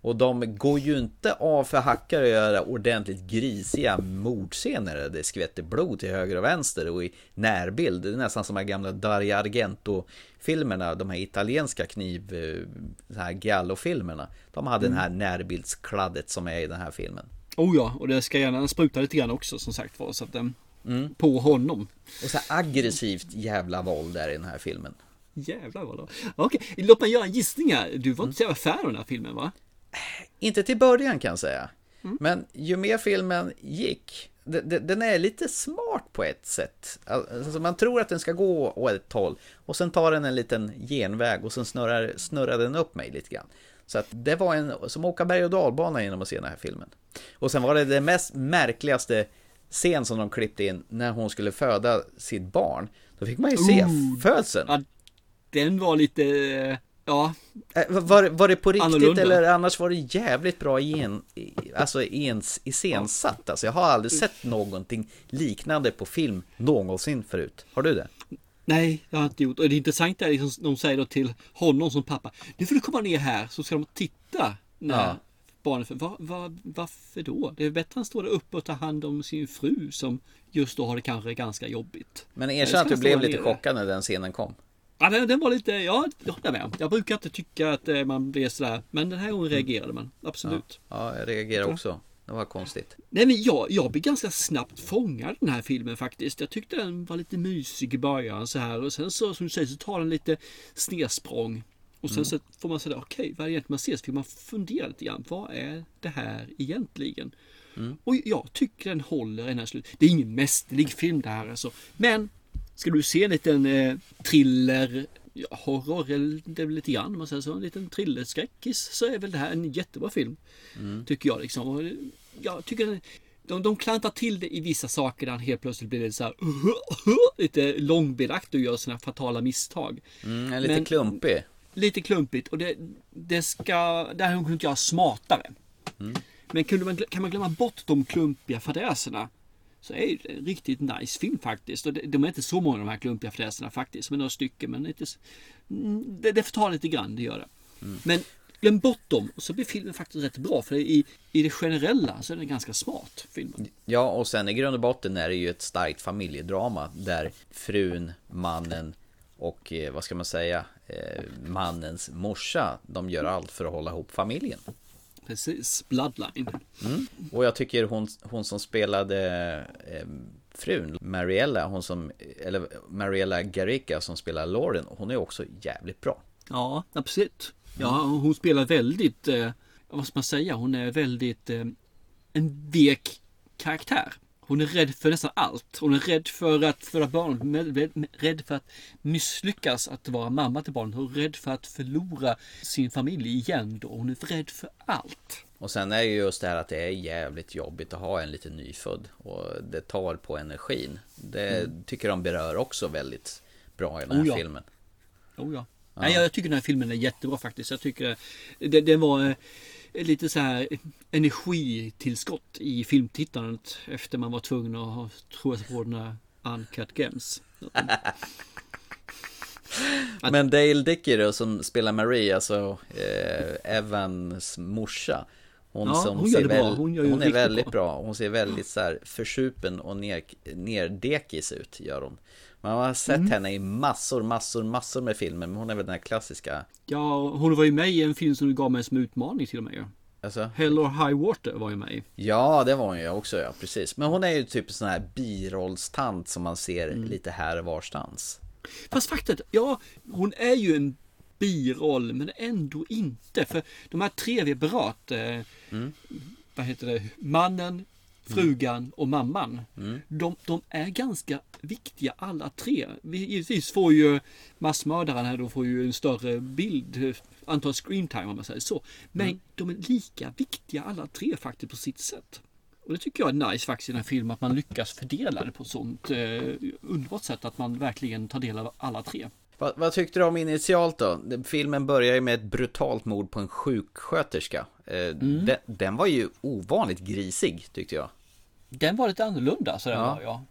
Speaker 1: Och de går ju inte av för hackar och göra ordentligt grisiga mordscener. Det skvätter blod till höger och vänster och i närbild. Det är nästan som de här gamla Dario Argento-filmerna, de här italienska kniv, eh, så här giallo-filmerna. De hade den här närbildskladdet som är i den här filmen.
Speaker 2: Oh ja, och det ska gärna spruta lite grann också som sagt var. Så att, um, På honom.
Speaker 1: Och så aggressivt jävla våld där i den här filmen.
Speaker 2: Jävlar vad då. Okej, låt mig göra en gissning här. Du var inte så jävla fan av den här filmen va?
Speaker 1: Inte till början kan jag säga. Men ju mer filmen gick, de- de- den är lite smart på ett sätt. Alltså man tror att den ska gå åt ett håll och sen tar den en liten genväg och sen snurrar, snurrar den upp mig lite grann. Så att det var en, som åka berg och dalbana genom att se den här filmen. Och sen var det det mest märkligaste scen som de klippte in när hon skulle föda sitt barn. Då fick man ju se födseln.
Speaker 2: Ja, den var lite, ja,
Speaker 1: Äh, Var, var det på riktigt
Speaker 2: Annorlunda.
Speaker 1: eller annars var det jävligt bra igen, alltså ens, iscensatt? Alltså jag har aldrig sett någonting liknande på film någonsin förut. Har du det?
Speaker 2: Nej, jag har inte gjort. Och det intressanta är liksom, de säger då till honom som pappa, nu får du komma ner här så ska de titta när
Speaker 1: Ja.
Speaker 2: barnet, för, va, va, varför då? Det är bättre att han står där uppe och tar hand om sin fru som just då har det kanske ganska jobbigt.
Speaker 1: Men
Speaker 2: Jag
Speaker 1: erkänn att du blev lite
Speaker 2: nere.
Speaker 1: chockad när den scenen kom.
Speaker 2: Ja, den, den var lite, ja, jag håller med. Jag brukar inte tycka att eh, man blir sådär, men den här gången reagerade man, absolut.
Speaker 1: Ja, jag reagerar också. Det var konstigt.
Speaker 2: Nej men jag, jag blev ganska snabbt fångad den här filmen faktiskt. Jag tyckte den var lite mysig i början så här och sen så som du säger så tar den lite snedsprång. Och sen så får man säga okej vad är det egentligen man ser? Så fick man fundera lite grann. Vad är det här egentligen? Och jag tycker den håller ända slut. Det är ingen mästerlig film det här alltså. Men ska du se en liten eh, thriller Ja, horror, det är lite grann man säger så. En liten thrillerskräckis så är väl det här en jättebra film. Tycker jag liksom. Och jag tycker de, de klantar till det i vissa saker där han helt plötsligt blir lite så här lite långbenaktig och gör sina fatala misstag.
Speaker 1: Mm, lite
Speaker 2: Men-
Speaker 1: klumpig.
Speaker 2: Lite klumpigt och det, det ska, det här hade hon kunnat göra smartare. Men kunde man, kan man glömma bort de klumpiga fadäserna så är det en riktigt nice film faktiskt. Och de är inte så många de här klumpiga fadäserna faktiskt. Men några stycken. Men inte, mm, det, det förtar lite grann, det gör det. Men glöm bort dem och så blir filmen faktiskt rätt bra. För i, i det generella så är den ganska smart. Filmen.
Speaker 1: Ja, och sen i grund och botten är det ju ett starkt familjedrama där frun, mannen och eh, vad ska man säga, eh, mannens morsa, de gör allt för att hålla ihop familjen.
Speaker 2: Precis, Bloodline.
Speaker 1: Och jag tycker hon, hon som spelade eh, frun, Mariella, hon som, eller Mariella Garrica som spelar Lauren, hon är också jävligt bra.
Speaker 2: Ja, absolut. Ja, hon spelar väldigt, eh, vad ska man säga, hon är väldigt eh, en vek karaktär. Hon är rädd för nästan allt. Hon är rädd för att föda barn, rädd för att misslyckas att vara mamma till barnet. Hon är rädd för att förlora sin familj igen då. Hon är rädd för allt.
Speaker 1: Och sen är det ju just det här att det är jävligt jobbigt att ha en liten nyfödd och det tar på energin. Det tycker de berör också väldigt bra i den här
Speaker 2: Oh ja.
Speaker 1: filmen.
Speaker 2: Oh ja. Nej, jag tycker den här filmen är jättebra faktiskt. Jag tycker det, det var eh, lite så här energitillskott i filmtittandet efter man var tvungen att ha- tro sig på den här Uncut Gems.
Speaker 1: Men Dale Dickey då, som spelar Marie, alltså eh, Evans morsa. Hon,
Speaker 2: Ja,
Speaker 1: som
Speaker 2: hon
Speaker 1: ser väl-
Speaker 2: Hon
Speaker 1: hon är väldigt
Speaker 2: bra.
Speaker 1: bra. Hon ser väldigt så här försupen och ner, nerdekis ut, gör hon. Man har sett
Speaker 2: Mm.
Speaker 1: henne i massor, massor, massor med filmer, men hon är väl den här klassiska,
Speaker 2: Ja, hon var ju med i en film som du gav mig som utmaning till och med.
Speaker 1: alltså,
Speaker 2: Hell or High Water var ju med i.
Speaker 1: ja det var hon ju också, ja precis. Men hon är ju typ en sån här birollstant som man ser
Speaker 2: Mm.
Speaker 1: lite här och varstans.
Speaker 2: Fast faktiskt, ja, hon är ju en biroll men ändå inte. För de här tre vi berört, eh, vad heter det, mannen, frugan och mamman. De, de är ganska viktiga alla tre. Vi, givetvis får ju massmördaren här då får ju en större bild, antal screentime om man säger så. Men de är lika viktiga alla tre faktiskt på sitt sätt. Och det tycker jag är nice faktiskt i den här filmen att man lyckas fördela det på ett sånt eh, underbart sätt att man verkligen tar del av alla tre.
Speaker 1: Vad, vad tyckte du om initialt då? Filmen börjar ju med ett brutalt mord på en sjuksköterska. Eh,
Speaker 2: Mm.
Speaker 1: den, den var ju ovanligt grisig, tyckte jag.
Speaker 2: Den var lite annorlunda så den
Speaker 1: Ja.
Speaker 2: var ja.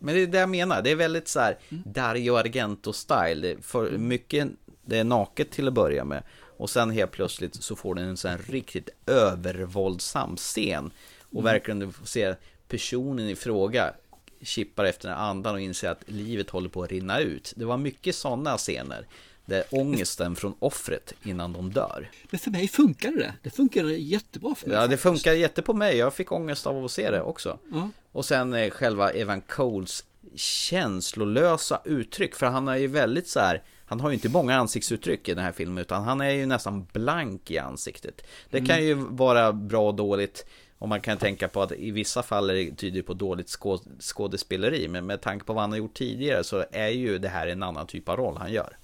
Speaker 1: Men det är det jag menar, det är väldigt så här Dario Argento-style. För mycket, det är naket till att börja med. Och sen helt plötsligt så får den en sån här riktigt övervåldsam scen. Och verkligen du får se personen i fråga kippar efter den andan och inser att livet håller på att rinna ut. Det var mycket sådana scener. Där ångesten från offret innan de dör.
Speaker 2: Men för mig funkade det. Det funkade jättebra för mig.
Speaker 1: Ja, det funkar jätte på mig. Jag fick ångest av att se det också.
Speaker 2: Ja.
Speaker 1: Och sen eh, själva Evan Coles känslolösa uttryck. För han är ju väldigt så här. Han har ju inte många ansiktsuttryck i den här filmen utan han är ju nästan blank i ansiktet. Det kan ju vara bra och dåligt. Och man kan tänka på att i vissa fall är det tyder på dåligt skå skådespeleri. Men med tanke på vad han har gjort tidigare så är ju det här en annan typ av roll han gör.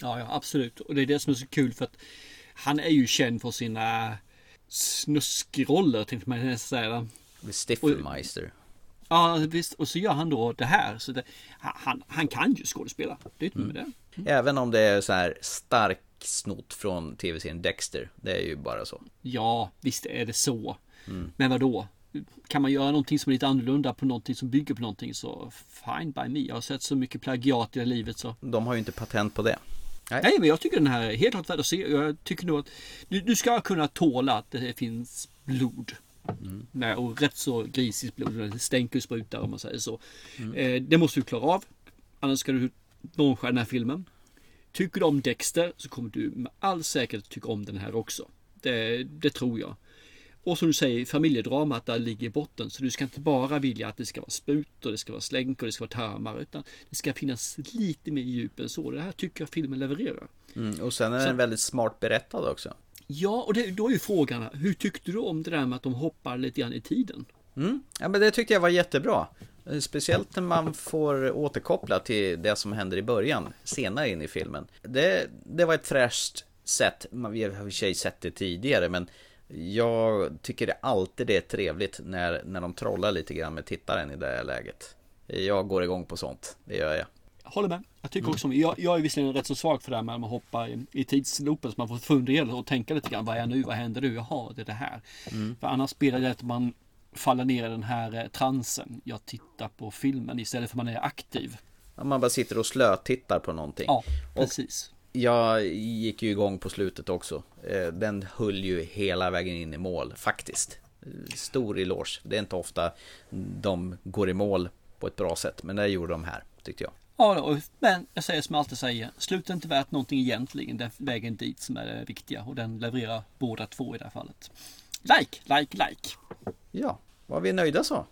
Speaker 2: Ja, ja, absolut. Och det är det som är så kul för att han är ju känd för sina snuskroller, tänkte man nästan säga.
Speaker 1: Stiffelmeister.
Speaker 2: Ja, visst. Och så gör han då det här. Så det, han, han kan ju skådespela. Det är inte med det.
Speaker 1: Även om det är så här stark snott från tv-serien Dexter. Det är ju bara så.
Speaker 2: Ja, visst är det så. Men vad då? Kan man göra någonting som är lite annorlunda på någonting som bygger på någonting så fine by me. Jag har sett så mycket plagiat i livet så.
Speaker 1: De har ju inte patent på det.
Speaker 2: Nej, men jag tycker den här är helt klart värd att se. Jag tycker nog att du, du ska kunna tåla att det finns blod. Nej, och rätt så grisigt blod. Stänker och sprutar om man säger så. Eh, det måste du klara av. Annars ska du nonchalera den här filmen. Tycker du om Dexter så kommer du med all säkerhet tycka om den här också. Det, det tror jag. Och som du säger, familjedramat där ligger i botten. Så du ska inte bara vilja att det ska vara sprut och det ska vara slänk och det ska vara tarmar. Utan det ska finnas lite mer djup än så. Det här tycker jag filmen levererar.
Speaker 1: Mm, och sen är den väldigt smart berättad också.
Speaker 2: Ja, och det, då är ju frågan, hur tyckte du om det där med att de hoppar lite grann i tiden?
Speaker 1: Mm. Ja, men det tyckte jag var jättebra. Eh, Speciellt när man får återkoppla till det som händer i början, senare in i filmen. Det, det var ett fräscht sätt, vi har i och för sig sett det tidigare, men jag tycker det alltid det är trevligt när, när de trollar lite grann med tittaren i det här läget. Jag går igång på sånt, det gör jag.
Speaker 2: Jag håller med. Jag tycker också om, jag, jag är visserligen rätt så svag för det här med att man hoppar i, i tidsloopen så man får fundera och tänka lite grann. Vad är jag nu? Vad händer nu? Jaha, det är det här. För annars blir det att man faller ner i den här eh, transen. Jag tittar på filmen istället för att man är aktiv.
Speaker 1: Om Man bara sitter och slötittar på någonting.
Speaker 2: Ja, precis.
Speaker 1: Jag gick ju igång på slutet också. Eh, Den höll ju hela vägen in i mål, faktiskt. Stor eloge. Det är inte ofta de går i mål på ett bra sätt, men det gjorde de här, tyckte jag.
Speaker 2: Ja, men jag säger som jag alltid säger. Slutet är inte värt någonting egentligen. Det är vägen dit som är det viktiga. Och den levererar båda två i det här fallet. Like, like, like.
Speaker 1: Ja, var vi nöjda så?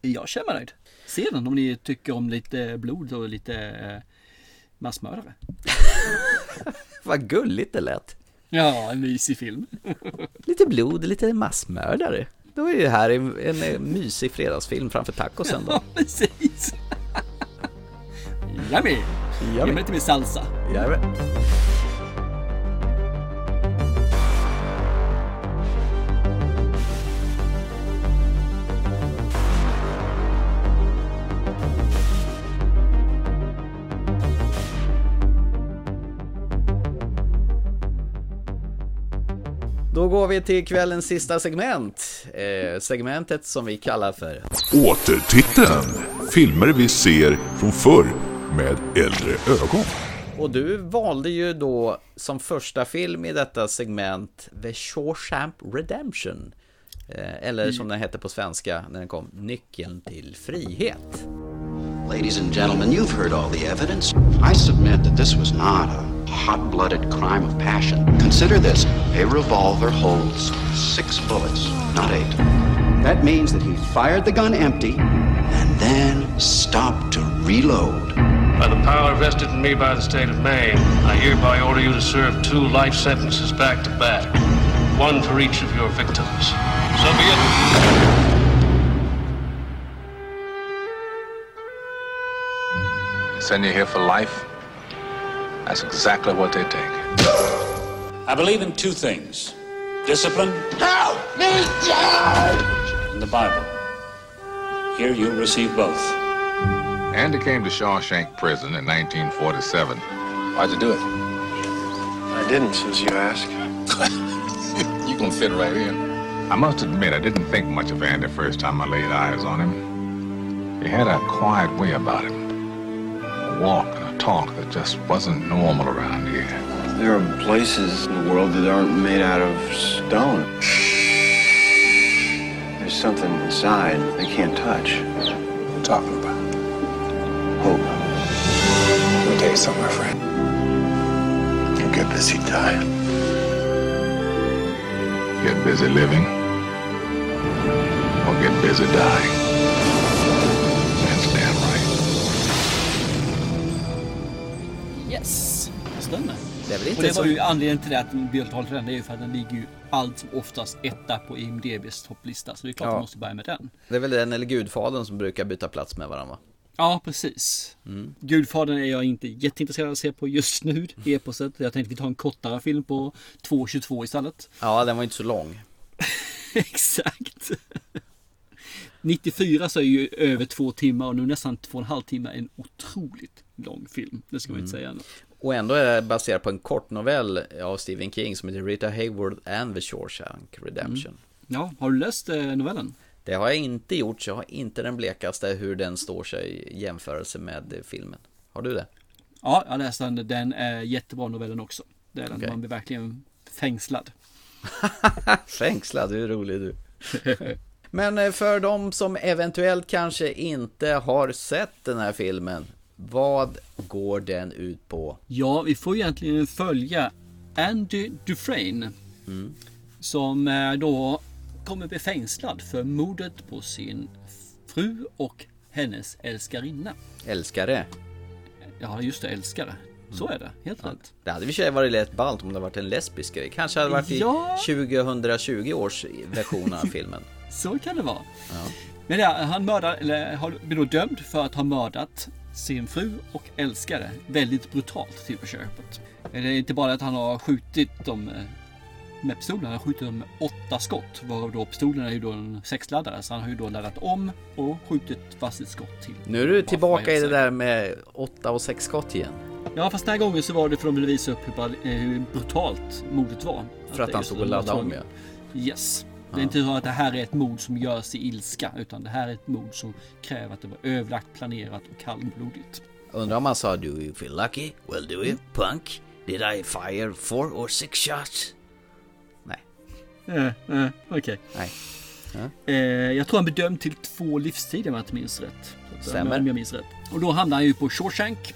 Speaker 2: Jag känner mig nöjd. Se den om ni tycker om lite blod och lite eh, massmördare.
Speaker 1: Vad gulligt det lät.
Speaker 2: Ja, en mysig film.
Speaker 1: Lite blod, lite massmördare. Då är det här en, en, mysig fredagsfilm framför tacosen då.
Speaker 2: Ja, precis. Yummy! Ge mig lite mer salsa.
Speaker 1: Jajamän. Går vi till kvällens sista segment. Eh, segmentet som vi kallar för
Speaker 7: Återtiteln. Filmer vi ser från förr med äldre ögon.
Speaker 1: Och du valde ju då som första film i detta segment The Shawshank Redemption. Eh, Eller som den hette på svenska när den kom, Nyckeln till frihet.
Speaker 7: Ladies and gentlemen, you've heard all the evidence. I submit that this was not a hot blooded crime of passion. Consider this a revolver holds six bullets, not eight. That means that he fired the gun empty and then stopped to reload.
Speaker 8: By the power vested in me by the state of Maine, I hereby order you to serve two life sentences back to back, one for each of your victims. So be it.
Speaker 3: Send you here for life? That's exactly what they take.
Speaker 9: I believe in two things discipline help me and the Bible. Here you'll receive both.
Speaker 3: Andy came to Shawshank Prison in 1947. Why'd you do it?
Speaker 10: I didn't, since you ask.
Speaker 3: you can fit right in. I must admit, I didn't think much of Andy first time I laid eyes on him. He had a quiet way about him. A walk a talk that just wasn't normal around here.
Speaker 10: There are places in the world that aren't made out of stone. There's something inside they can't touch.
Speaker 3: What are you talking about?
Speaker 10: Hope.
Speaker 3: Let me tell you something, my friend.
Speaker 10: You get busy dying.
Speaker 3: Get busy living or get busy dying.
Speaker 2: Yes, det
Speaker 1: är väl
Speaker 2: Och
Speaker 1: inte
Speaker 2: det var ju anledningen till det att Björn den. Det är ju för att den ligger ju allt som oftast etta på IMDBs topplista. Så det är klart
Speaker 1: Ja.
Speaker 2: man måste börja med den.
Speaker 1: Det är väl den eller Gudfadern som brukar byta plats med varandra va?
Speaker 2: Ja, precis. Gudfadern är jag inte jätteintresserad av att se på just nu, eposet. Jag tänkte vi tar en kortare film på 2.22 istället.
Speaker 1: Ja, den var inte så lång.
Speaker 2: Exakt. 94 så är ju över två timmar och nu nästan två och en halv timme en otroligt lång film. Det ska man inte säga.
Speaker 1: Och ändå är det baserat på en kort novell av Stephen King som heter Rita Hayworth and the Shawshank Redemption.
Speaker 2: Ja, har du läst eh, novellen?
Speaker 1: Det har jag inte gjort, så jag har inte den blekaste hur den står sig i jämförelse med filmen. Har du det?
Speaker 2: Ja, jag läste den. Den är jättebra novellen också. Det är den.
Speaker 1: Okej.
Speaker 2: Man blir verkligen fängslad.
Speaker 1: Fängslad, du är rolig du. Men eh, för de som eventuellt kanske inte har sett den här filmen, vad går den ut på?
Speaker 2: Ja, vi får egentligen följa Andy Dufresne. Som eh, då kommer bli fängslad för mordet på sin fru och hennes älskarinna.
Speaker 1: Älskare.
Speaker 2: Ja, just det, älskare. Så är det, helt rätt.
Speaker 1: Det hade i och för sig varit lätt ballt om det varit en lesbisk grej. Kanske hade varit i
Speaker 2: Ja.
Speaker 1: 2020 års version av filmen.
Speaker 2: Så kan det vara. Men ja, han mördar, eller har blir då dömd för att ha mördat sin fru och älskare väldigt brutalt till på köpet. Det är inte bara att han har skjutit dem eh, med pistolen, han har skjutit dem med åtta skott. Varav då pistolen är ju då en sexladdare så han har ju då laddat om och skjutit fast ett skott till.
Speaker 1: Nu är du tillbaka
Speaker 2: att
Speaker 1: i det där med 8 och 6 skott igen.
Speaker 2: Ja fast den här gången så var det för att de ville visa upp hur, eh, brutalt mordet var.
Speaker 1: För att
Speaker 2: det
Speaker 1: han stod och laddade om ja.
Speaker 2: Yes. Det är inte så att det här är ett mord som görs i ilska utan det här är ett mord som kräver att det var överlagt, planerat och kallblodigt.
Speaker 1: Undrar om han sa Do you feel lucky? Well do you, punk? Did I fire four or six shots? Nej.
Speaker 2: Eh, eh, Okej.
Speaker 1: Nej.
Speaker 2: Eh, jag tror han bedömd till två livstider om jag inte minns rätt.
Speaker 1: Stämmer.
Speaker 2: Om jag minns rätt. Och då hamnar han ju på Shawshank.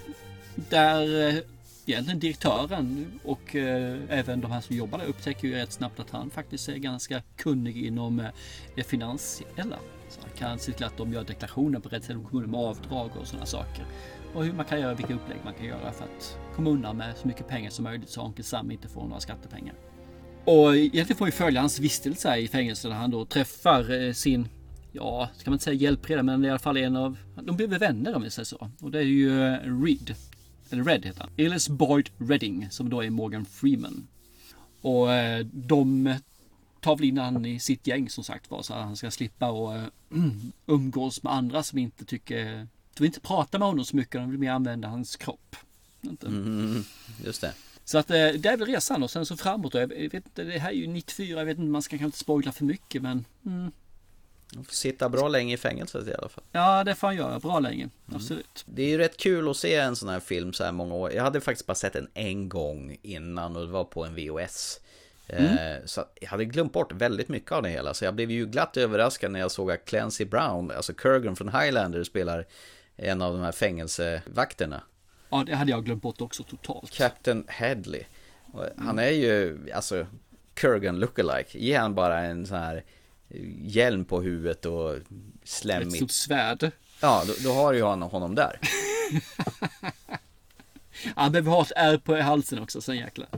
Speaker 2: Där egentligen direktören och eh, även de här som jobbar där upptäcker ju rätt snabbt att han faktiskt är ganska kunnig inom eh, det finansiella. Så han kan se till att de gör deklarationer på rätt sätt, kommunen med avdrag och sådana saker. Och hur man kan göra, vilka upplägg man kan göra för att komma undan med så mycket pengar som möjligt så Onkel Sam inte får några skattepengar. Och egentligen får vi följa hans vistelse i fängelset där han då träffar eh, sin, ja, ska man inte säga hjälpreda, men i alla fall en av, de blir väl vänner om vi säger så. Och det är ju eh, Reed, eller Red heter han. Ellis Boyd Redding, som då är Morgan Freeman. Och eh, de tar väl in han i sitt gäng som sagt var, så att han ska slippa och eh, umgås med andra som inte tycker, de vill inte prata med honom så mycket, de vill mer använda hans kropp. Inte?
Speaker 1: Mm, just det.
Speaker 2: Så att eh, det är väl resan och sen så framåt. Jag vet det här är ju 94, jag vet inte, man ska kanske inte spoila för mycket men mm,
Speaker 1: Han får sitta bra länge i fängelset i alla fall.
Speaker 2: Ja, det får han göra bra länge. Absolut.
Speaker 1: Det är ju rätt kul att se en sån här film så här många år. Jag hade faktiskt bara sett den en gång innan och det var på en VHS. Eh, Så jag hade glömt bort väldigt mycket av det hela. Så jag blev ju glatt överraskad när jag såg att Clancy Brown, alltså Kurgan från Highlander, spelar en av de här fängelsevakterna.
Speaker 2: Ja, det hade jag glömt bort också totalt.
Speaker 1: Captain Headley. Och Han är ju, alltså, Kurgan lookalike. Ge han bara en sån här hjälm på huvudet och
Speaker 2: Ett
Speaker 1: slemmigt.
Speaker 2: stort svärd.
Speaker 1: Ja, då, då har ju han honom där.
Speaker 2: Han behöver ha ett R på halsen också, sen jäklar.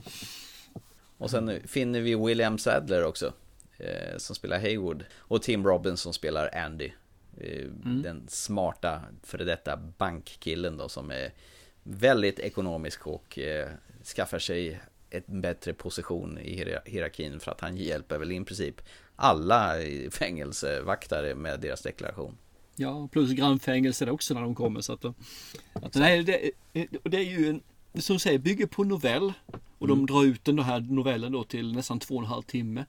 Speaker 1: Och sen finner vi William Sadler också. Eh, som spelar Haywood. Och Tim Robbins som spelar Andy. Eh, Den smarta före detta bankkillen då som är väldigt ekonomisk och eh, skaffar sig en bättre position i hier- hierarkin för att han hjälper väl i princip alla fängelsevaktare med deras deklaration.
Speaker 2: Ja, plus grannfängelse där också när de kommer. Så att, att nej, det, det är ju en, som du säger, bygger på novell. Och de drar ut den här novellen då till nästan två och en halv timme.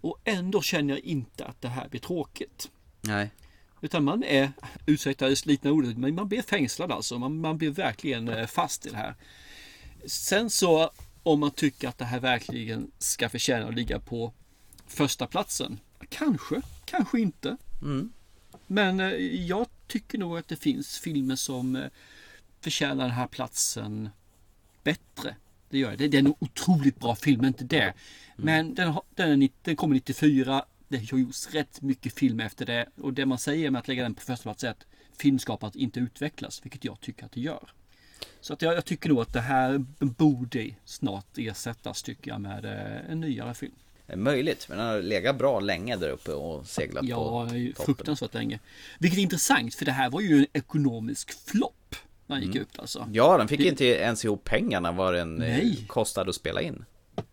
Speaker 2: Och ändå känner jag inte att det här blir tråkigt.
Speaker 1: Nej.
Speaker 2: Utan man är, ursäkta det slitna ordet, men man blir fängslad alltså. Man, man blir verkligen eh, fast i det här. Sen så om man tycker att det här verkligen ska förtjäna att ligga på första platsen. Kanske, kanske inte. Men eh, jag tycker nog att det finns filmer som eh, förtjänar den här platsen bättre. Det gör jag. Det, det är en otroligt bra film, inte det. Men den, den, den kommer 94. Det har gjorts rätt mycket film efter det. Och det man säger med att lägga den på första plats är att filmskapandet inte utvecklas, vilket jag tycker att det gör. Så att jag, jag tycker nog att det här borde snart ersättas tycker jag med eh, en nyare film.
Speaker 1: Möjligt, men han har legat bra länge där uppe och seglat
Speaker 2: Ja,
Speaker 1: på toppen.
Speaker 2: fruktansvärt länge. Vilket är intressant för det här var ju en ekonomisk flopp när han gick ut alltså.
Speaker 1: Ja, den fick
Speaker 2: Det-
Speaker 1: inte ens ihop pengarna vad den eh,
Speaker 2: Nej.
Speaker 1: kostade att spela in.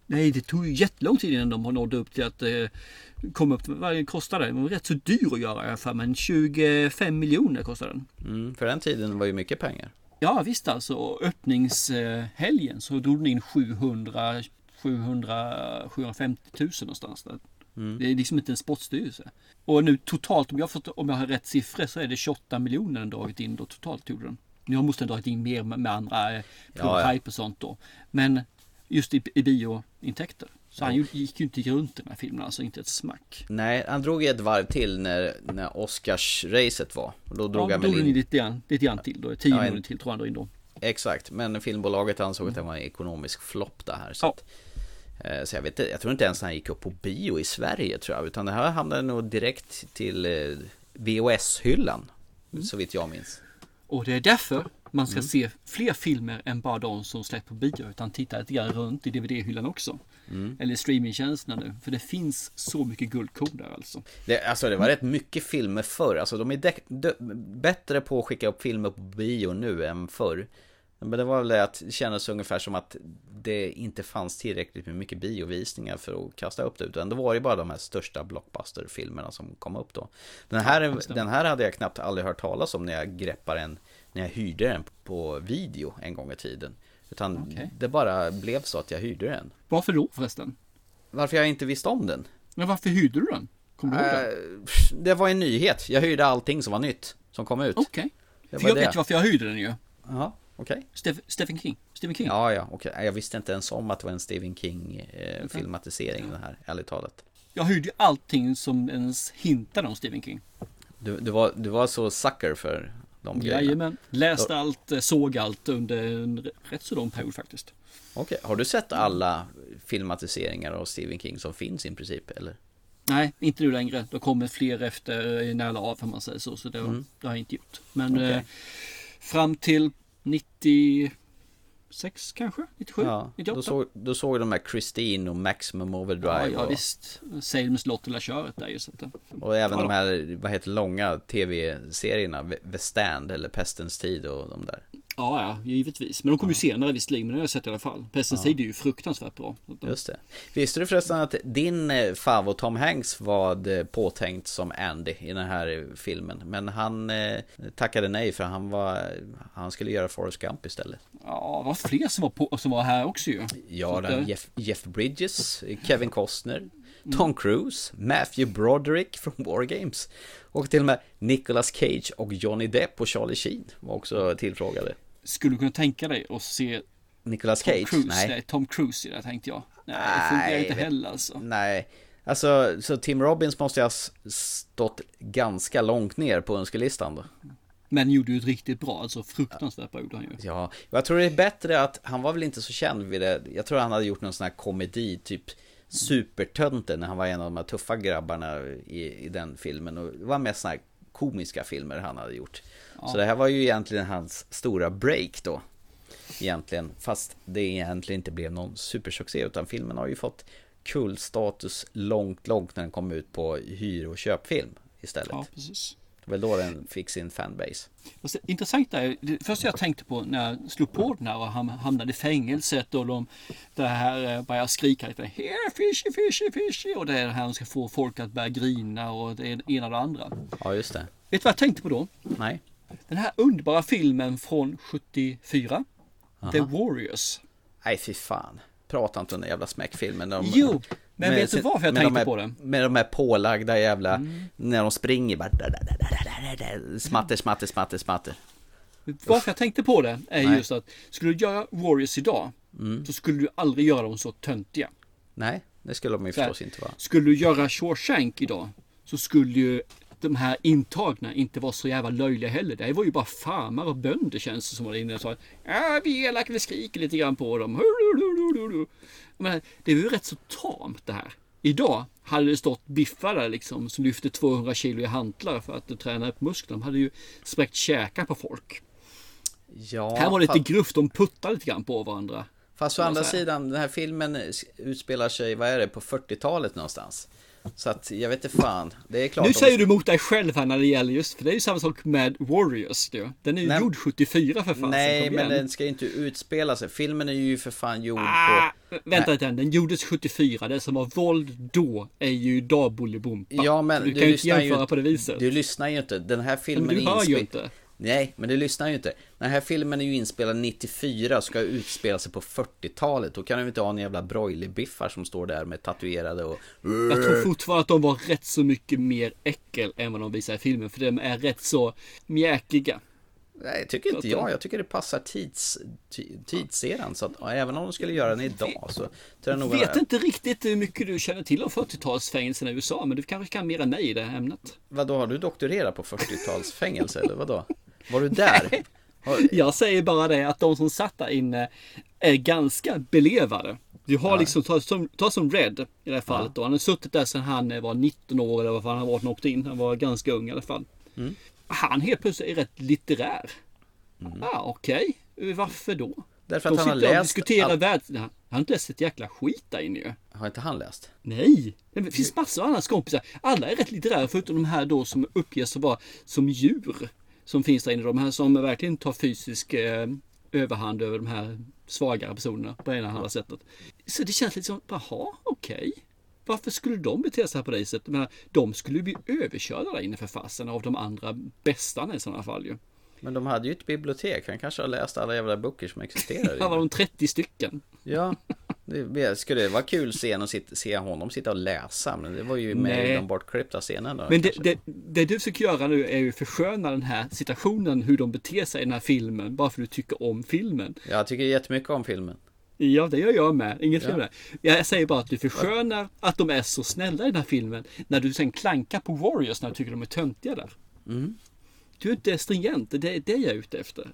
Speaker 2: Nej, det tog ju jättelång tid innan de nådde upp till att eh, komma upp vad det kostade. Den var rätt så dyr att göra i alla fall, men 25 miljoner kostade den.
Speaker 1: Mm, för den tiden var ju mycket pengar.
Speaker 2: Ja visst alltså, och öppningshelgen så drog den in 700, 700 750 000 någonstans där. Det är liksom inte en sportstyrelse. Och nu totalt, om jag, fått, om jag har rätt siffror så är det 28 miljoner den dragit in då totalt gjorde den. Nu har måste den dragit in mer med, med andra eh,
Speaker 1: Ja, ja.
Speaker 2: hype och sånt då. Men just i, i biointäkter. Så han gick ju inte runt den här filmen, alltså inte ett smack.
Speaker 1: Nej, han drog ju ett varv till när, när Oscars-racet var. Och då drog
Speaker 2: ja,
Speaker 1: han väl
Speaker 2: in lite grann, lite grann till då. 10
Speaker 1: Ja,
Speaker 2: miljoner till tror jag han drog in då.
Speaker 1: Exakt, men filmbolaget ansåg att det var en ekonomisk flopp det här. Så,
Speaker 2: Ja.
Speaker 1: att, så jag vet jag tror inte ens han gick upp på bio i Sverige tror jag. Utan det här hamnade nog direkt till eh, VHS-hyllan.
Speaker 2: Mm.
Speaker 1: Så vitt jag minns.
Speaker 2: Och det är därför man
Speaker 1: Mm.
Speaker 2: ska se fler filmer än bara de som släpps på bio. Utan titta lite grann runt i DVD-hyllan också.
Speaker 1: Mm.
Speaker 2: Eller streamingtjänsterna nu. För det finns så mycket guldkorn där alltså.
Speaker 1: Det, alltså det var rätt mycket filmer förr. Alltså de är de, bättre på att skicka upp filmer på bio nu än förr. Men det var väl det att det kändes ungefär som att det inte fanns tillräckligt med mycket biovisningar för att kasta upp det. Utan det var ju bara de här största blockbuster-filmerna som kom upp då. Den här, den här hade jag knappt aldrig hört talas om när jag greppade den, när jag hyrde den på video en gång i tiden. Utan
Speaker 2: Okej.
Speaker 1: det bara blev så att jag hyrde den.
Speaker 2: Varför då förresten?
Speaker 1: Varför jag inte visste om den?
Speaker 2: Men varför hyrde du den? Kommer du ihåg det?
Speaker 1: Eh, det var en nyhet. Jag hyrde allting som var nytt som kom ut.
Speaker 2: Okej.
Speaker 1: Det
Speaker 2: För jag
Speaker 1: det.
Speaker 2: vet ju varför jag hyrde den ju.
Speaker 1: Ja,
Speaker 2: Steph- Stephen King. Stephen King.
Speaker 1: Ja, ja, okej. Jag visste inte ens om att det var en Stephen King eh, filmatisering den här, ärligt talat.
Speaker 2: Jag hyrde ju allting som ens hintade om Stephen King.
Speaker 1: Du, du, var, du var så sucker för de grejerna.
Speaker 2: Jajamän. Läste allt, eh, såg allt under en rätt så lång period faktiskt.
Speaker 1: Okej, har du sett alla filmatiseringar av Stephen King som finns i princip, eller?
Speaker 2: Nej, inte nu längre. Det kommer fler efter eh, när jag la av, om man säger så. Så det,
Speaker 1: Mm.
Speaker 2: det har jag inte gjort. Men
Speaker 1: Okej.
Speaker 2: eh, fram till 96 kanske? 97?
Speaker 1: Ja,
Speaker 2: 98?
Speaker 1: då såg, då såg de här Christine och Maximum Overdrive
Speaker 2: ja, ja
Speaker 1: och,
Speaker 2: visst. Salems lott hela köret där ju. Så att,
Speaker 1: och även
Speaker 2: Ja,
Speaker 1: de här, vad heter långa tv-serierna, The Stand eller Pestens tid och de där.
Speaker 2: Ja, ja, givetvis. Men de kom ju senare visserligen, men det har jag sett i alla fall. Pestens
Speaker 1: Ja.
Speaker 2: tid är ju fruktansvärt bra.
Speaker 1: Just det. Visste du förresten att din eh, favorit Tom Hanks var eh, påtänkt som Andy i den här eh, filmen? Men han eh, tackade nej för han var Han skulle göra Forrest Gump istället.
Speaker 2: Ja, det var fler som var, på, som var här också ju.
Speaker 1: Ja, den Jeff, Jeff Bridges, Kevin Costner, Tom Cruise, Matthew Broderick från War Games och till och med Nicolas Cage och Johnny Depp och Charlie Sheen var också tillfrågade.
Speaker 2: Skulle du kunna tänka dig att se
Speaker 1: Nicolas
Speaker 2: Tom
Speaker 1: Cage?
Speaker 2: Cruise?
Speaker 1: Nej.
Speaker 2: Nej. Tom Cruise i det tänkte jag. Nej, det funkar inte heller alltså.
Speaker 1: Nej, alltså så Tim Robbins måste jag ha stått ganska långt ner på önskelistan då.
Speaker 2: Men gjorde ju ett riktigt bra, alltså fruktansvärt bra gjorde han ju.
Speaker 1: Ja, jag tror det är bättre att han var väl inte så känd vid det. Jag tror han hade gjort någon sån här komedi, typ Supertönten när han var en av de här tuffa grabbarna i, i den filmen. Och det var mest såna här komiska filmer han hade gjort. Så det här var ju egentligen hans stora break då. Egentligen, fast det egentligen inte blev någon supersuccé utan filmen har ju fått kultstatus långt, långt när den kom ut på hyr och köpfilm istället.
Speaker 2: Ja, precis.
Speaker 1: Det var då den fick sin fanbase.
Speaker 2: Intressanta är, det första jag tänkte på när jag slog på den här och ham- hamnade i fängelset och de det här eh, börjar skrika lite Here fishy fishy fishy och det är det här som ska få folk att börja grina och det ena och det andra.
Speaker 1: Ja, just det.
Speaker 2: Vet du vad jag tänkte på då?
Speaker 1: Nej.
Speaker 2: Den här underbara filmen från 74 The
Speaker 1: Aha.
Speaker 2: Warriors.
Speaker 1: Nej, fy fan. Prata inte om den jävla smäckfilmen. De,
Speaker 2: Jo, men
Speaker 1: med
Speaker 2: vet du varför jag tänkte
Speaker 1: de här,
Speaker 2: på den?
Speaker 1: Med de här pålagda jävla, när de springer bara, smatter, smatter, smatter, smatter.
Speaker 2: Varför jag tänkte på det är
Speaker 1: Nej.
Speaker 2: just att skulle du göra Warriors idag
Speaker 1: Mm.
Speaker 2: så skulle du aldrig göra dem så töntiga.
Speaker 1: Nej, det skulle de ju förstås inte vara.
Speaker 2: Skulle du göra Shawshank idag så skulle ju de här intagna inte vara så jävla löjliga heller. Det var ju bara farmar och bönder känns det som var inne och sa Ja, vi är elaka, vi skriker lite grann på dem. Men det är ju rätt så tamt det här. Idag hade det stått biffar där liksom som lyfte 200 kilo i hantlar för att träna upp musklerna. De hade ju spräckt käkar på folk.
Speaker 1: Ja,
Speaker 2: här var det lite
Speaker 1: fast,
Speaker 2: gruff, de puttade lite grann på varandra.
Speaker 1: fast å andra sidan, den här filmen utspelar sig, vad är det, på 40-talet någonstans. Så att, jag vet inte fan. Det är klart.
Speaker 2: Nu säger du emot dig själv här när det gäller just, för det är ju samma sak med Warriors. Du. Den är ju
Speaker 1: Nej.
Speaker 2: gjord 74 för fan.
Speaker 1: Nej, men den ska ju inte utspela sig. Filmen är ju för fan gjord
Speaker 2: Ah,
Speaker 1: på...
Speaker 2: vänta lite, den gjordes 74. Det som var våld då är ju idag Bolibompa.
Speaker 1: Ja, men
Speaker 2: Så du
Speaker 1: du,
Speaker 2: kan ju inte jämföra
Speaker 1: ju
Speaker 2: på det viset.
Speaker 1: Du lyssnar ju inte. Den här filmen
Speaker 2: Men du
Speaker 1: är
Speaker 2: hör ju
Speaker 1: inspel-
Speaker 2: inte.
Speaker 1: Nej, men du lyssnar ju inte. Den här filmen är ju inspelad 94 och ska utspela sig på 40-talet. Då kan du inte ha en jävla broilerbiffar som står där med tatuerade och...
Speaker 2: Jag tror fortfarande att de var rätt så mycket mer äckel än vad de visar i filmen. För de är rätt så mjäkiga.
Speaker 1: Nej, tycker inte jag. Jag tycker det passar tids, tidseran. Så att även om de skulle göra den idag så jag nog...
Speaker 2: Vet inte riktigt hur mycket du känner till om 40-talsfängelserna i USA. Men du kanske kan mer än mig i det här ämnet.
Speaker 1: Vadå, har du doktorerat på 40-talsfängelse eller vadå? Var du där? Har...
Speaker 2: Jag säger bara det att de som satt där inne är ganska belevade. Du har liksom, ta som, ta som Red i det här fallet då. Han har suttit där sedan han var 19 år eller vad fan han var när han åkte in. Han var ganska ung i alla fall.
Speaker 1: Mm.
Speaker 2: Han helt plötsligt är rätt litterär. Ja, okej. Varför då?
Speaker 1: Mm. Därför att
Speaker 2: de
Speaker 1: han har läst
Speaker 2: diskuterar
Speaker 1: all-
Speaker 2: värld... Han har inte läst ett jäkla skit där inne ju.
Speaker 1: Har inte han läst?
Speaker 2: Nej, det finns massor av andra kompisar. Alla är rätt litterära förutom de här då som uppges vara som djur. Som finns där inne. De här som verkligen tar fysisk eh, överhand över de här svagare personerna på ena eller andra sättet. Så det känns lite som, jaha, okej. Varför skulle de bete sig på det sättet? Men de skulle bli överkörda där inne för fasen av de andra bästarna i sådana fall ju.
Speaker 1: Men de hade ju ett bibliotek. Han kanske har läst alla jävla böcker som existerar.
Speaker 2: Här var de 30 stycken.
Speaker 1: Ja, det skulle vara kul att se, honom sitta och läsa. Men det var ju med
Speaker 2: Nej.
Speaker 1: i de bortklippta scenerna.
Speaker 2: Men det, det, det du försöker göra nu är ju försköna den här situationen, hur de beter sig i den här filmen, bara för att du tycker om filmen.
Speaker 1: Jag tycker jättemycket om filmen.
Speaker 2: Ja, det gör jag med. Inget fel
Speaker 1: Ja.
Speaker 2: med. Jag säger bara att du förskönar att de är så snälla i den här filmen, när du sen klankar på Warriors när du tycker de är töntiga där.
Speaker 1: Mm.
Speaker 2: Du är inte stringent, det är det jag är ute efter.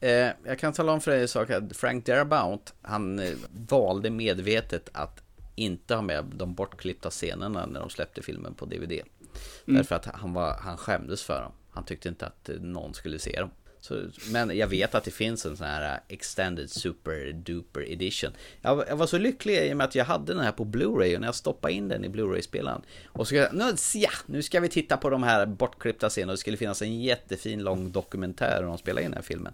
Speaker 1: Eh, jag kan tala om för dig en sak Frank Darabont, han eh, valde medvetet att inte ha med de bortklippta scenerna när de släppte filmen på DVD.
Speaker 2: Mm.
Speaker 1: Därför att han, var, han skämdes för dem. Han tyckte inte att eh, någon skulle se dem. Så, men jag vet att det finns en sån här eh, Extended Super Duper Edition. Jag, var- jag var så lycklig i och med att jag hade den här på Blu-ray och när jag stoppade in den i Blu-ray-spelaren. Och så nu, ja, nu ska vi titta på de här bortklippta scenerna. Det skulle finnas en jättefin lång dokumentär om de spelade in den här filmen.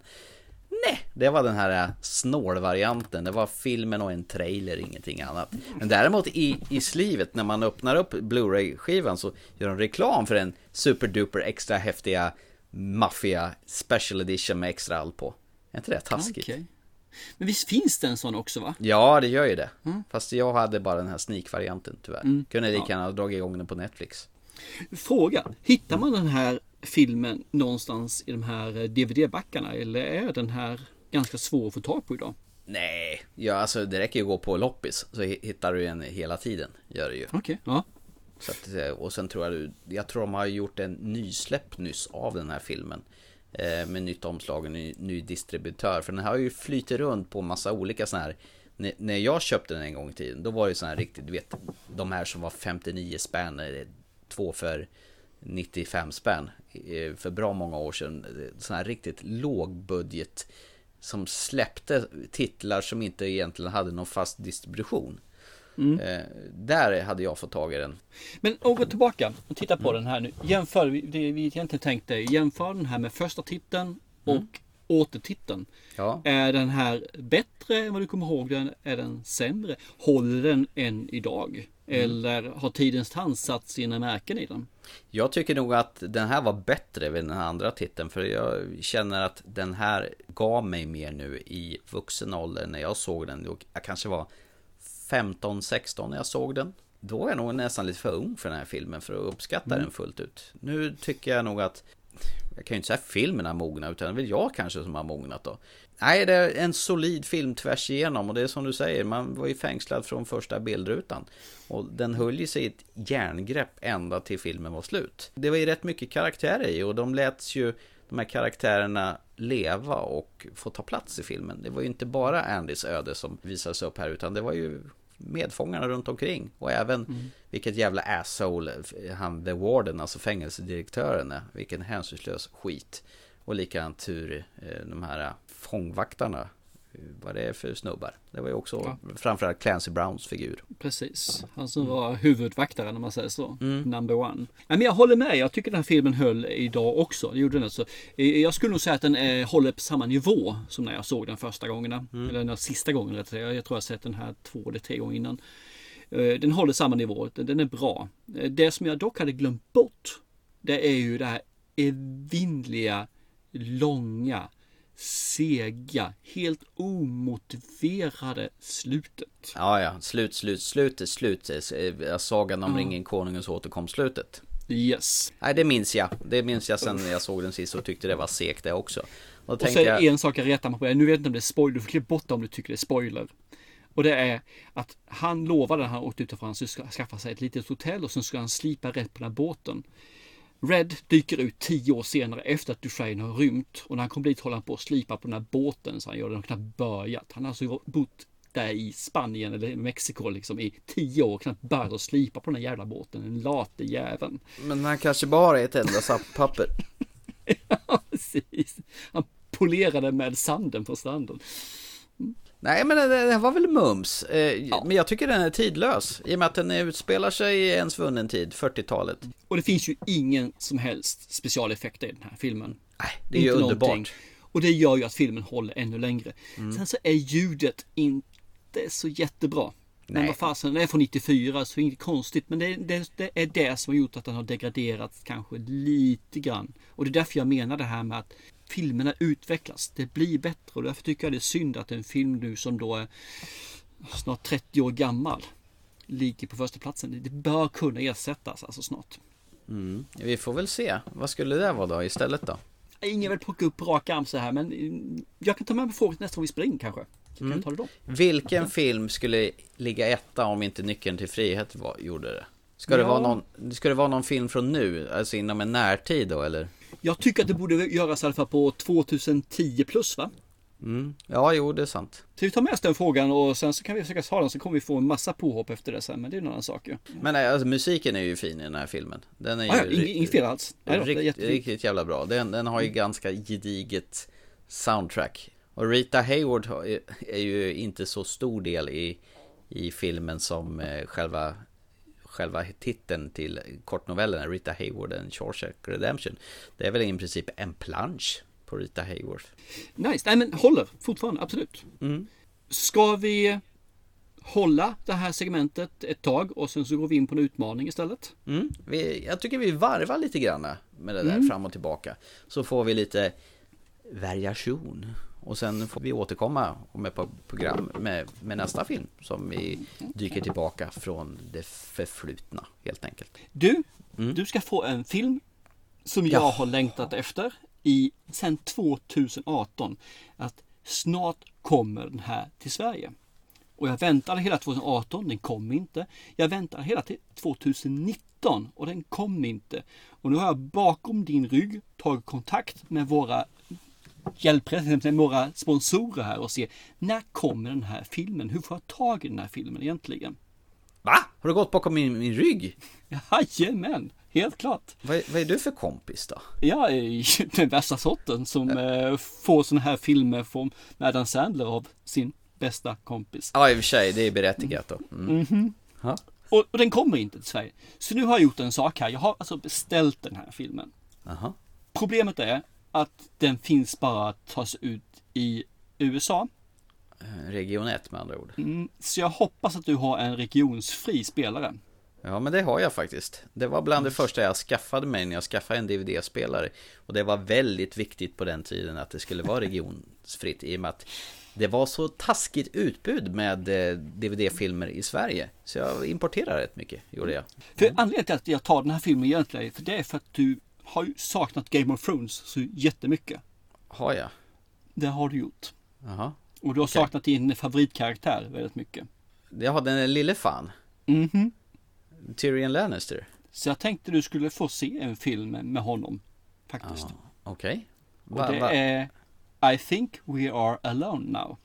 Speaker 1: Nej, det var den här äh, snålvarianten. Det var filmen och en trailer, ingenting annat. Men däremot i, i slivet, när man öppnar upp Blu-ray-skivan så gör de reklam för en superduper extra häftiga Mafia Special Edition med extra allt på. Är inte det taskigt?
Speaker 2: Okej. Men visst finns det en sån också va?
Speaker 1: Ja, det gör ju det. Fast jag hade bara den här sneak-varianten tyvärr.
Speaker 2: Mm.
Speaker 1: Kunde lika
Speaker 2: Ja.
Speaker 1: gärna ha dragit igång den på Netflix.
Speaker 2: Fråga, hittar man den här filmen någonstans i de här eh, DVD-backarna eller är den här ganska svår att få tag på idag?
Speaker 1: Nej, ja, alltså det räcker ju att gå på loppis så hi- hittar du en hela tiden. Gör det ju.
Speaker 2: Okej, ja.
Speaker 1: Så att, eh, och sen tror jag jag tror de har gjort en nysläpp nyss av den här filmen. Eh, med nytt omslag och ny, ny distributör. För den har ju flyter runt på massa olika sådana här. N- när jag köpte den en gång i tiden, då var det sådana här riktigt, du vet, de här som var 59 spänn, två för 95 spänn. eh, För bra många år sedan. Sådana här riktigt låg budget. Som släppte titlar som inte egentligen hade någon fast distribution.
Speaker 2: Mm.
Speaker 1: Eh, där hade jag fått tag i den.
Speaker 2: Men om går tillbaka och tittar på den här nu. Jämför, det vi egentligen tänkte, jämför den här med första titeln och återtiteln.
Speaker 1: Ja.
Speaker 2: Är den här bättre än vad du kommer ihåg den? Är den sämre? Håller den än idag? Eller har tidens tand satt sina märken i den?
Speaker 1: Jag tycker nog att den här var bättre vid den andra titeln för jag känner att den här gav mig mer nu i vuxen ålder när jag såg den. Jag kanske var 15-16 när jag såg den. Då var jag nog nästan lite för ung för den här filmen för att uppskatta
Speaker 2: Mm.
Speaker 1: den fullt ut. Nu tycker jag nog att jag kan ju inte säga att filmen har mognat utan det är väl jag kanske som har mognat då. Nej, det är en solid film tvärs igenom och det är som du säger, man var ju fängslad från första bildrutan. Och den höll ju sig i ett järngrepp ända till filmen var slut. Det var ju rätt mycket karaktärer i och de läts ju de här karaktärerna leva och få ta plats i filmen. Det var ju inte bara Andys öde som visades upp här utan det var ju medfångarna runt omkring och även vilket jävla asshole han the warden, alltså fängelsedirektören är. Vilken hänsynslös skit. Och likadant hur eh, de här fångvaktarna, eh, vad det är för snubbar. Det var ju också
Speaker 2: Ja.
Speaker 1: framförallt Clancy Browns figur.
Speaker 2: Precis, han som var huvudvaktaren om man säger så.
Speaker 1: Mm.
Speaker 2: Number one. Men jag håller med, jag tycker den här filmen höll idag också. Det gjorde den alltså. Eh, Jag skulle nog säga att den eh, håller på samma nivå som när jag såg den första gångerna.
Speaker 1: Mm.
Speaker 2: Eller den sista gången. Jag tror jag sett den här två eller tre gånger innan. Eh, Den håller samma nivå, den är bra. Det som jag dock hade glömt bort. Det är ju det här evinnerliga, långa, sega, helt omotiverade slutet.
Speaker 1: Ja, ja, slut, slut, slutet, slutet. Eh, Sagan om
Speaker 2: Ja.
Speaker 1: ringen, konungens återkomst, slutet.
Speaker 2: Yes.
Speaker 1: Nej, det minns jag. Det minns jag sen när jag såg den sist och tyckte det var segt det också. Och
Speaker 2: Och är
Speaker 1: jag...
Speaker 2: en sak jag retar mig på. Nu vet jag inte om det är spoiler. Du får klippa bort det om du tycker det är spoiler. Och det är att han lovade när han åkte ut att han skulle skaffa sig ett litet hotell och sen skulle han slipa rätt på den här båten. Red dyker ut tio år senare efter att Dufresne har rymt och när han kommer dit håller han på att slipa på den här båten så han gör den knappt börjat. Han har alltså bott där i Spanien eller Mexiko liksom i tio år och knappt börjat att slipa på den här jävla båten. Den late jäveln.
Speaker 1: Men han kanske bara är ett enda papper.
Speaker 2: Precis. Han polerade med sanden på stranden.
Speaker 1: Nej men det, det var väl mums. Eh, Men jag tycker den är tidlös. I och med att den utspelar sig i en svunnen tid, 40-talet.
Speaker 2: Och det finns ju ingen som helst specialeffekter i den här filmen.
Speaker 1: Nej, det är ju
Speaker 2: Inte
Speaker 1: underbart.
Speaker 2: någonting. Och det gör ju att filmen håller ännu längre.
Speaker 1: Mm.
Speaker 2: Sen så är ljudet inte så jättebra. Men
Speaker 1: Nej.
Speaker 2: vad fasen, den är från 94 så inget konstigt. Men det, det, det är det som har gjort att den har degraderats kanske lite grann. Och det är därför jag menar det här med att filmerna utvecklas. Det blir bättre och därför tycker jag det är synd att en film nu som då är snart 30 år gammal ligger på första platsen. Det bör kunna ersättas alltså snart.
Speaker 1: Mm. Vi får väl se. Vad skulle det vara då istället då?
Speaker 2: Ingen vill plocka upp rak arm så här men mm, jag kan ta med mig frågan nästa gång vi springer kanske. Så kan
Speaker 1: Mm.
Speaker 2: ta det då.
Speaker 1: Vilken film skulle ligga etta om inte Nyckeln till frihet var, gjorde det? Ska det,
Speaker 2: Ja.
Speaker 1: vara någon, ska det vara någon film från nu? Alltså inom en närtid då eller?
Speaker 2: Jag tycker att det borde göras i alla fall på 2010 plus va?
Speaker 1: Mm. Ja, jo det är sant.
Speaker 2: Så vi tar med oss den frågan och sen så kan vi försöka ta den så kommer vi få en massa påhopp efter det sen men det är en annan sak ju.
Speaker 1: Men nej, alltså, musiken är ju fin i den här filmen. Den är ju
Speaker 2: Ah, ja, inget- fel alls. Nej då, är
Speaker 1: riktigt, jävla bra. Den, den har ju ganska gediget soundtrack. Och Rita Hayward är ju inte så stor del i, i filmen som eh, själva Själva titeln till kortnovellen Rita Hayward and Shawshank Redemption Det är väl i princip en plansch på Rita Hayward
Speaker 2: Nice, nej men håller fortfarande, absolut.
Speaker 1: Mm.
Speaker 2: Ska vi hålla det här segmentet ett tag och sen så går vi in på en utmaning istället?
Speaker 1: Mm. Vi, jag tycker vi varvar lite grann med det där
Speaker 2: Mm.
Speaker 1: fram och tillbaka. Så får vi lite variation och sen får vi återkomma med ett program med, med nästa film som vi dyker tillbaka från det förflutna helt enkelt.
Speaker 2: Du, du ska få en film som jag
Speaker 1: Ja.
Speaker 2: har längtat efter i sen 2018. Att snart kommer den här till Sverige. Och jag väntade hela 2018, den kom inte. Jag väntade hela till 2019 och den kom inte. Och nu har jag bakom din rygg tagit kontakt med våra hjälpare, med våra sponsorer här och se när kommer den här filmen? Hur får jag tag i den här filmen egentligen?
Speaker 1: Va? Har du gått bakom min, min rygg?
Speaker 2: Jajamän, helt klart.
Speaker 1: Vad, vad är du för kompis då?
Speaker 2: Jag är den värsta sorten som eh, får såna här filmer från Adam Sandler av sin bästa kompis.
Speaker 1: Ja, i och för sig, det är berättigat då. Mm.
Speaker 2: Mhm.
Speaker 1: Ja.
Speaker 2: Och, och den kommer inte till Sverige. Så nu har jag gjort en sak här. Jag har alltså beställt den här filmen.
Speaker 1: Aha.
Speaker 2: Problemet är att den finns bara att tas ut i USA.
Speaker 1: Eh, Region 1 med andra ord.
Speaker 2: Mm, så jag hoppas att du har en regionsfri spelare.
Speaker 1: Ja, men det har jag faktiskt. Det var bland det första jag skaffade mig när jag skaffade en DVD-spelare. Och det var väldigt viktigt på den tiden att det skulle vara regionsfritt i och med att det var så taskigt utbud med eh, DVD-filmer i Sverige. Så jag importerade rätt mycket, gjorde jag.
Speaker 2: För anledningen till att jag tar den här filmen egentligen, för det är för att du har ju saknat Game of Thrones så jättemycket.
Speaker 1: Har jag?
Speaker 2: Det har du gjort.
Speaker 1: Jaha.
Speaker 2: Och du har
Speaker 1: Okej.
Speaker 2: saknat din favoritkaraktär väldigt mycket.
Speaker 1: Jag har den lille fan.
Speaker 2: Mhm.
Speaker 1: Tyrion Lannister.
Speaker 2: Så jag tänkte du skulle få se en film med honom. Faktiskt.
Speaker 1: Okej.
Speaker 2: Och
Speaker 1: Va-
Speaker 2: det är I think we are alone now.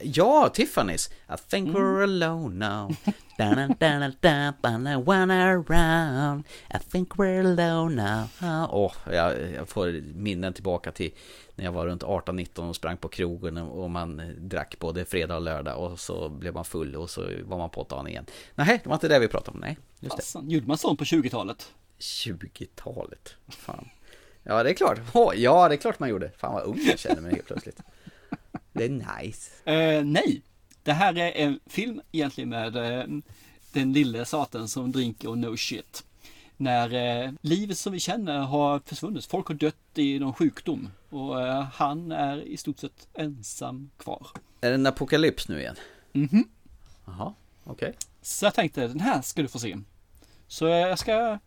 Speaker 1: Ja, Tiffany's. I think we're alone now. Da-da-da-da-da, wanna around. I think we're alone now. Åh, jag, jag får minnen tillbaka till när jag var runt 18-19 och sprang på krogen och man drack både fredag och lördag och så blev man full och så var man på dagen igen. Nej, det var inte det vi pratade om. Nej, just det.
Speaker 2: Fassan, gjorde man sånt på 20-talet?
Speaker 1: 20-talet. Fan. Ja, det är klart. Åh, ja, det är klart man gjorde. Fan vad ung jag känner mig helt plötsligt. Det är nice.
Speaker 2: Eh, nej, det här är en film egentligen med eh, den lille saten som drinker och no shit. När eh, livet som vi känner har försvunnit. Folk har dött i någon sjukdom och eh, han är i stort sett ensam kvar.
Speaker 1: Är det en apokalyps nu igen?
Speaker 2: Mhm.
Speaker 1: Jaha, okej.
Speaker 2: Så jag tänkte den här ska du få se. Så eh, jag ska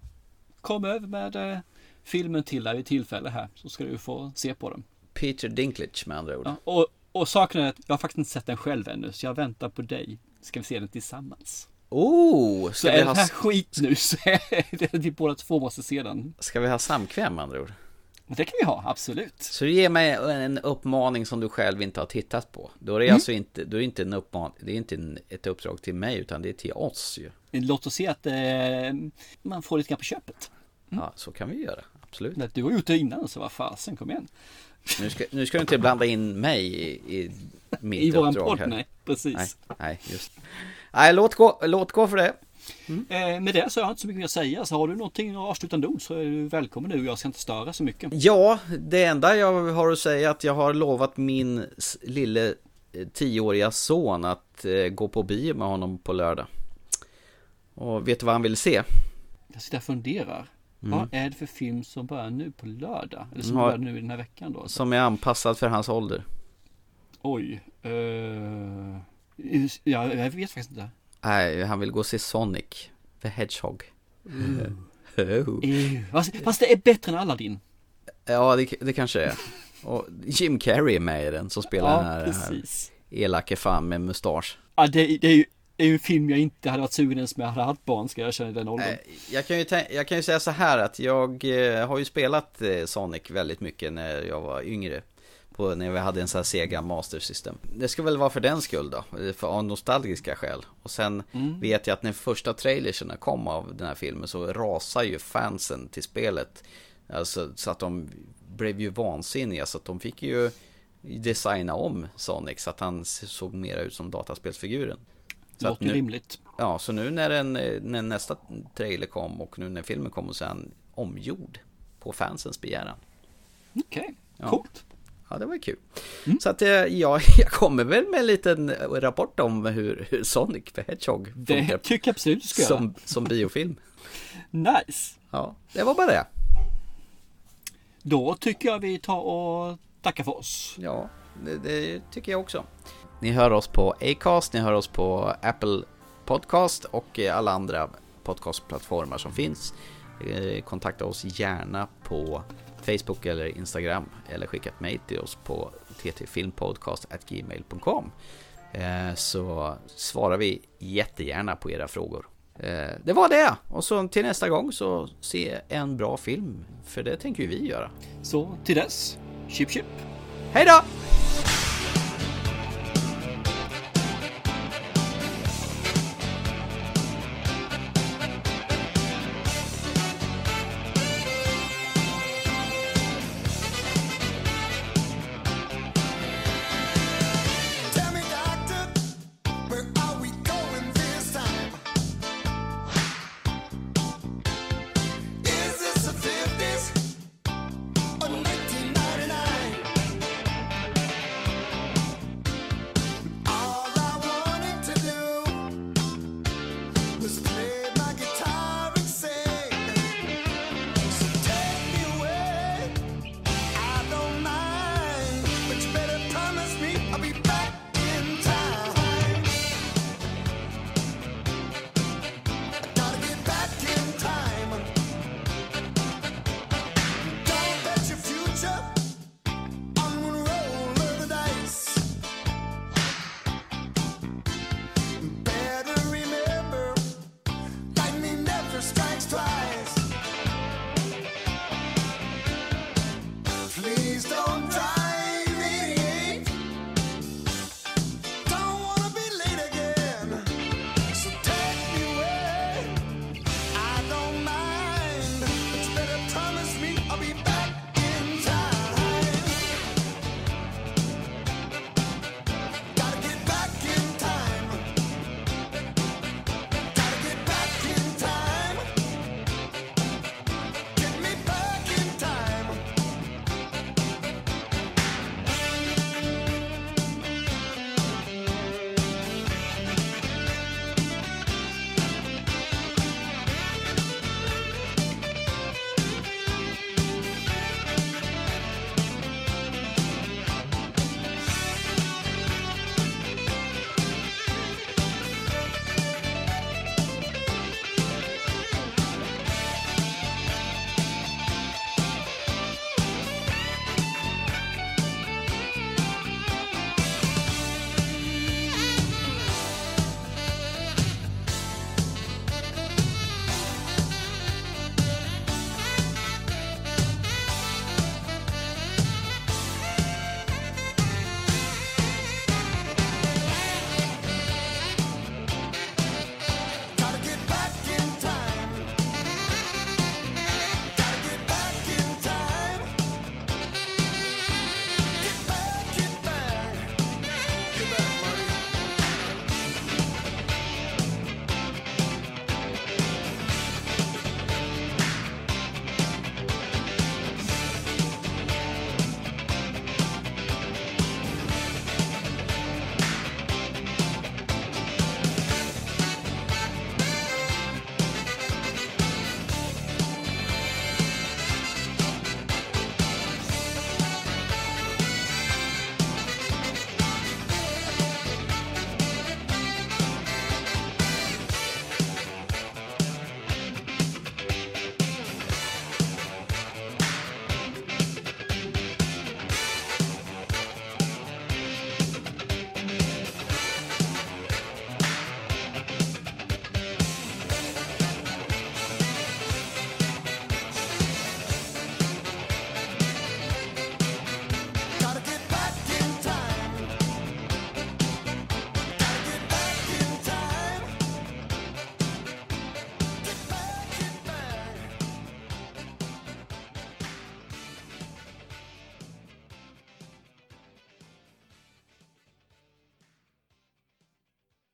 Speaker 2: komma över med eh, filmen till dig vid tillfälle här så ska du få se på den.
Speaker 1: Peter Dinklage med andra ord.
Speaker 2: Ja, och, och saken är att jag har faktiskt inte sett den själv ännu så jag väntar på dig. Ska vi se den tillsammans.
Speaker 1: Oh,
Speaker 2: Så
Speaker 1: ska
Speaker 2: är
Speaker 1: vi,
Speaker 2: den
Speaker 1: ha,
Speaker 2: här skit nu så är vi båda två måste se den.
Speaker 1: ska vi ha samkväm med andra ord?
Speaker 2: Det kan vi ha, absolut.
Speaker 1: Så du ger mig en uppmaning som du själv inte har tittat på. Då är det
Speaker 2: Mm.
Speaker 1: alltså inte, då är det inte en uppmaning, det är inte en, ett uppdrag till mig utan det är till oss ju.
Speaker 2: Låt oss se att eh, man får lite grann på köpet.
Speaker 1: Ja, så kan vi göra. Absolut.
Speaker 2: Du har gjort det innan så vad fasen, kom igen.
Speaker 1: Nu ska, nu ska du inte blanda in mig i, i mitt
Speaker 2: I våran podd, nej, precis.
Speaker 1: Nej, nej, just Nej, låt gå, låt gå för det.
Speaker 2: Eh, med det så har jag inte så mycket mer att säga. Så har du någonting avslutande ord så är du välkommen nu. Jag ska inte störa så mycket.
Speaker 1: Ja, det enda jag har att säga är att jag har lovat min lille eh, tioåriga son att eh, gå på bio med honom på lördag. Och vet du vad han vill se?
Speaker 2: Jag sitter och funderar.
Speaker 1: Mm.
Speaker 2: Vad är det för film som börjar nu på lördag? Eller som
Speaker 1: Ja.
Speaker 2: börjar nu i den här veckan då?
Speaker 1: Som är anpassad för hans ålder.
Speaker 2: Oj. Eh, ja, jag vet faktiskt inte.
Speaker 1: Nej, han vill gå och se Sonic the Hedgehog.
Speaker 2: Mm.
Speaker 1: Oh.
Speaker 2: Eh, fast, fast det är bättre än Aladdin.
Speaker 1: Ja, det, det kanske är. Och Jim Carrey är med i den som spelar
Speaker 2: Ja,
Speaker 1: den här, den här elake fan med mustasch.
Speaker 2: Ja, det, det är ju är ju en film jag inte hade varit sugen ens med hade haft barn ska jag känna i den åldern.
Speaker 1: Jag kan, ju jag kan ju säga så här att jag eh, har ju spelat eh, Sonic väldigt mycket när jag var yngre. På, när vi hade en sån här Sega Master System. Det ska väl vara för den skull då, eh, för av nostalgiska skäl. Och sen
Speaker 2: Mm.
Speaker 1: vet jag att när första trailerserna kom av den här filmen så rasar ju fansen till spelet. Alltså så att de blev ju vansinniga så att de fick ju designa om Sonic så att han såg mer ut som dataspelsfiguren. Så
Speaker 2: Låter
Speaker 1: nu-
Speaker 2: rimligt.
Speaker 1: Ja, så nu när, den, när nästa trailer kom och nu när filmen kom så är han omgjord på fansens begäran.
Speaker 2: Okej,
Speaker 1: Ja.
Speaker 2: coolt.
Speaker 1: Ja, det var ju kul. Så att eh, ja, jag kommer väl med en liten rapport om hur, hur Sonic the Hedgehog
Speaker 2: Det
Speaker 1: funkar
Speaker 2: tycker jag absolut du ska göra.
Speaker 1: som, som biofilm.
Speaker 2: Nice.
Speaker 1: Ja, det var bara det.
Speaker 2: Då tycker jag vi tar och tackar för oss.
Speaker 1: Ja, det, det tycker jag också. Ni hör oss på Acast, ni hör oss på Apple Podcast och alla andra podcastplattformar som finns. Eh, kontakta oss gärna på Facebook eller Instagram eller skicka ett mejl till oss på ttfilmpodcast.gmail.com eh, så svarar vi jättegärna på era frågor. Eh, det var det! Och så till nästa gång så se en bra film, för det tänker ju vi göra.
Speaker 2: Så till dess, chip chip!
Speaker 1: Hej då!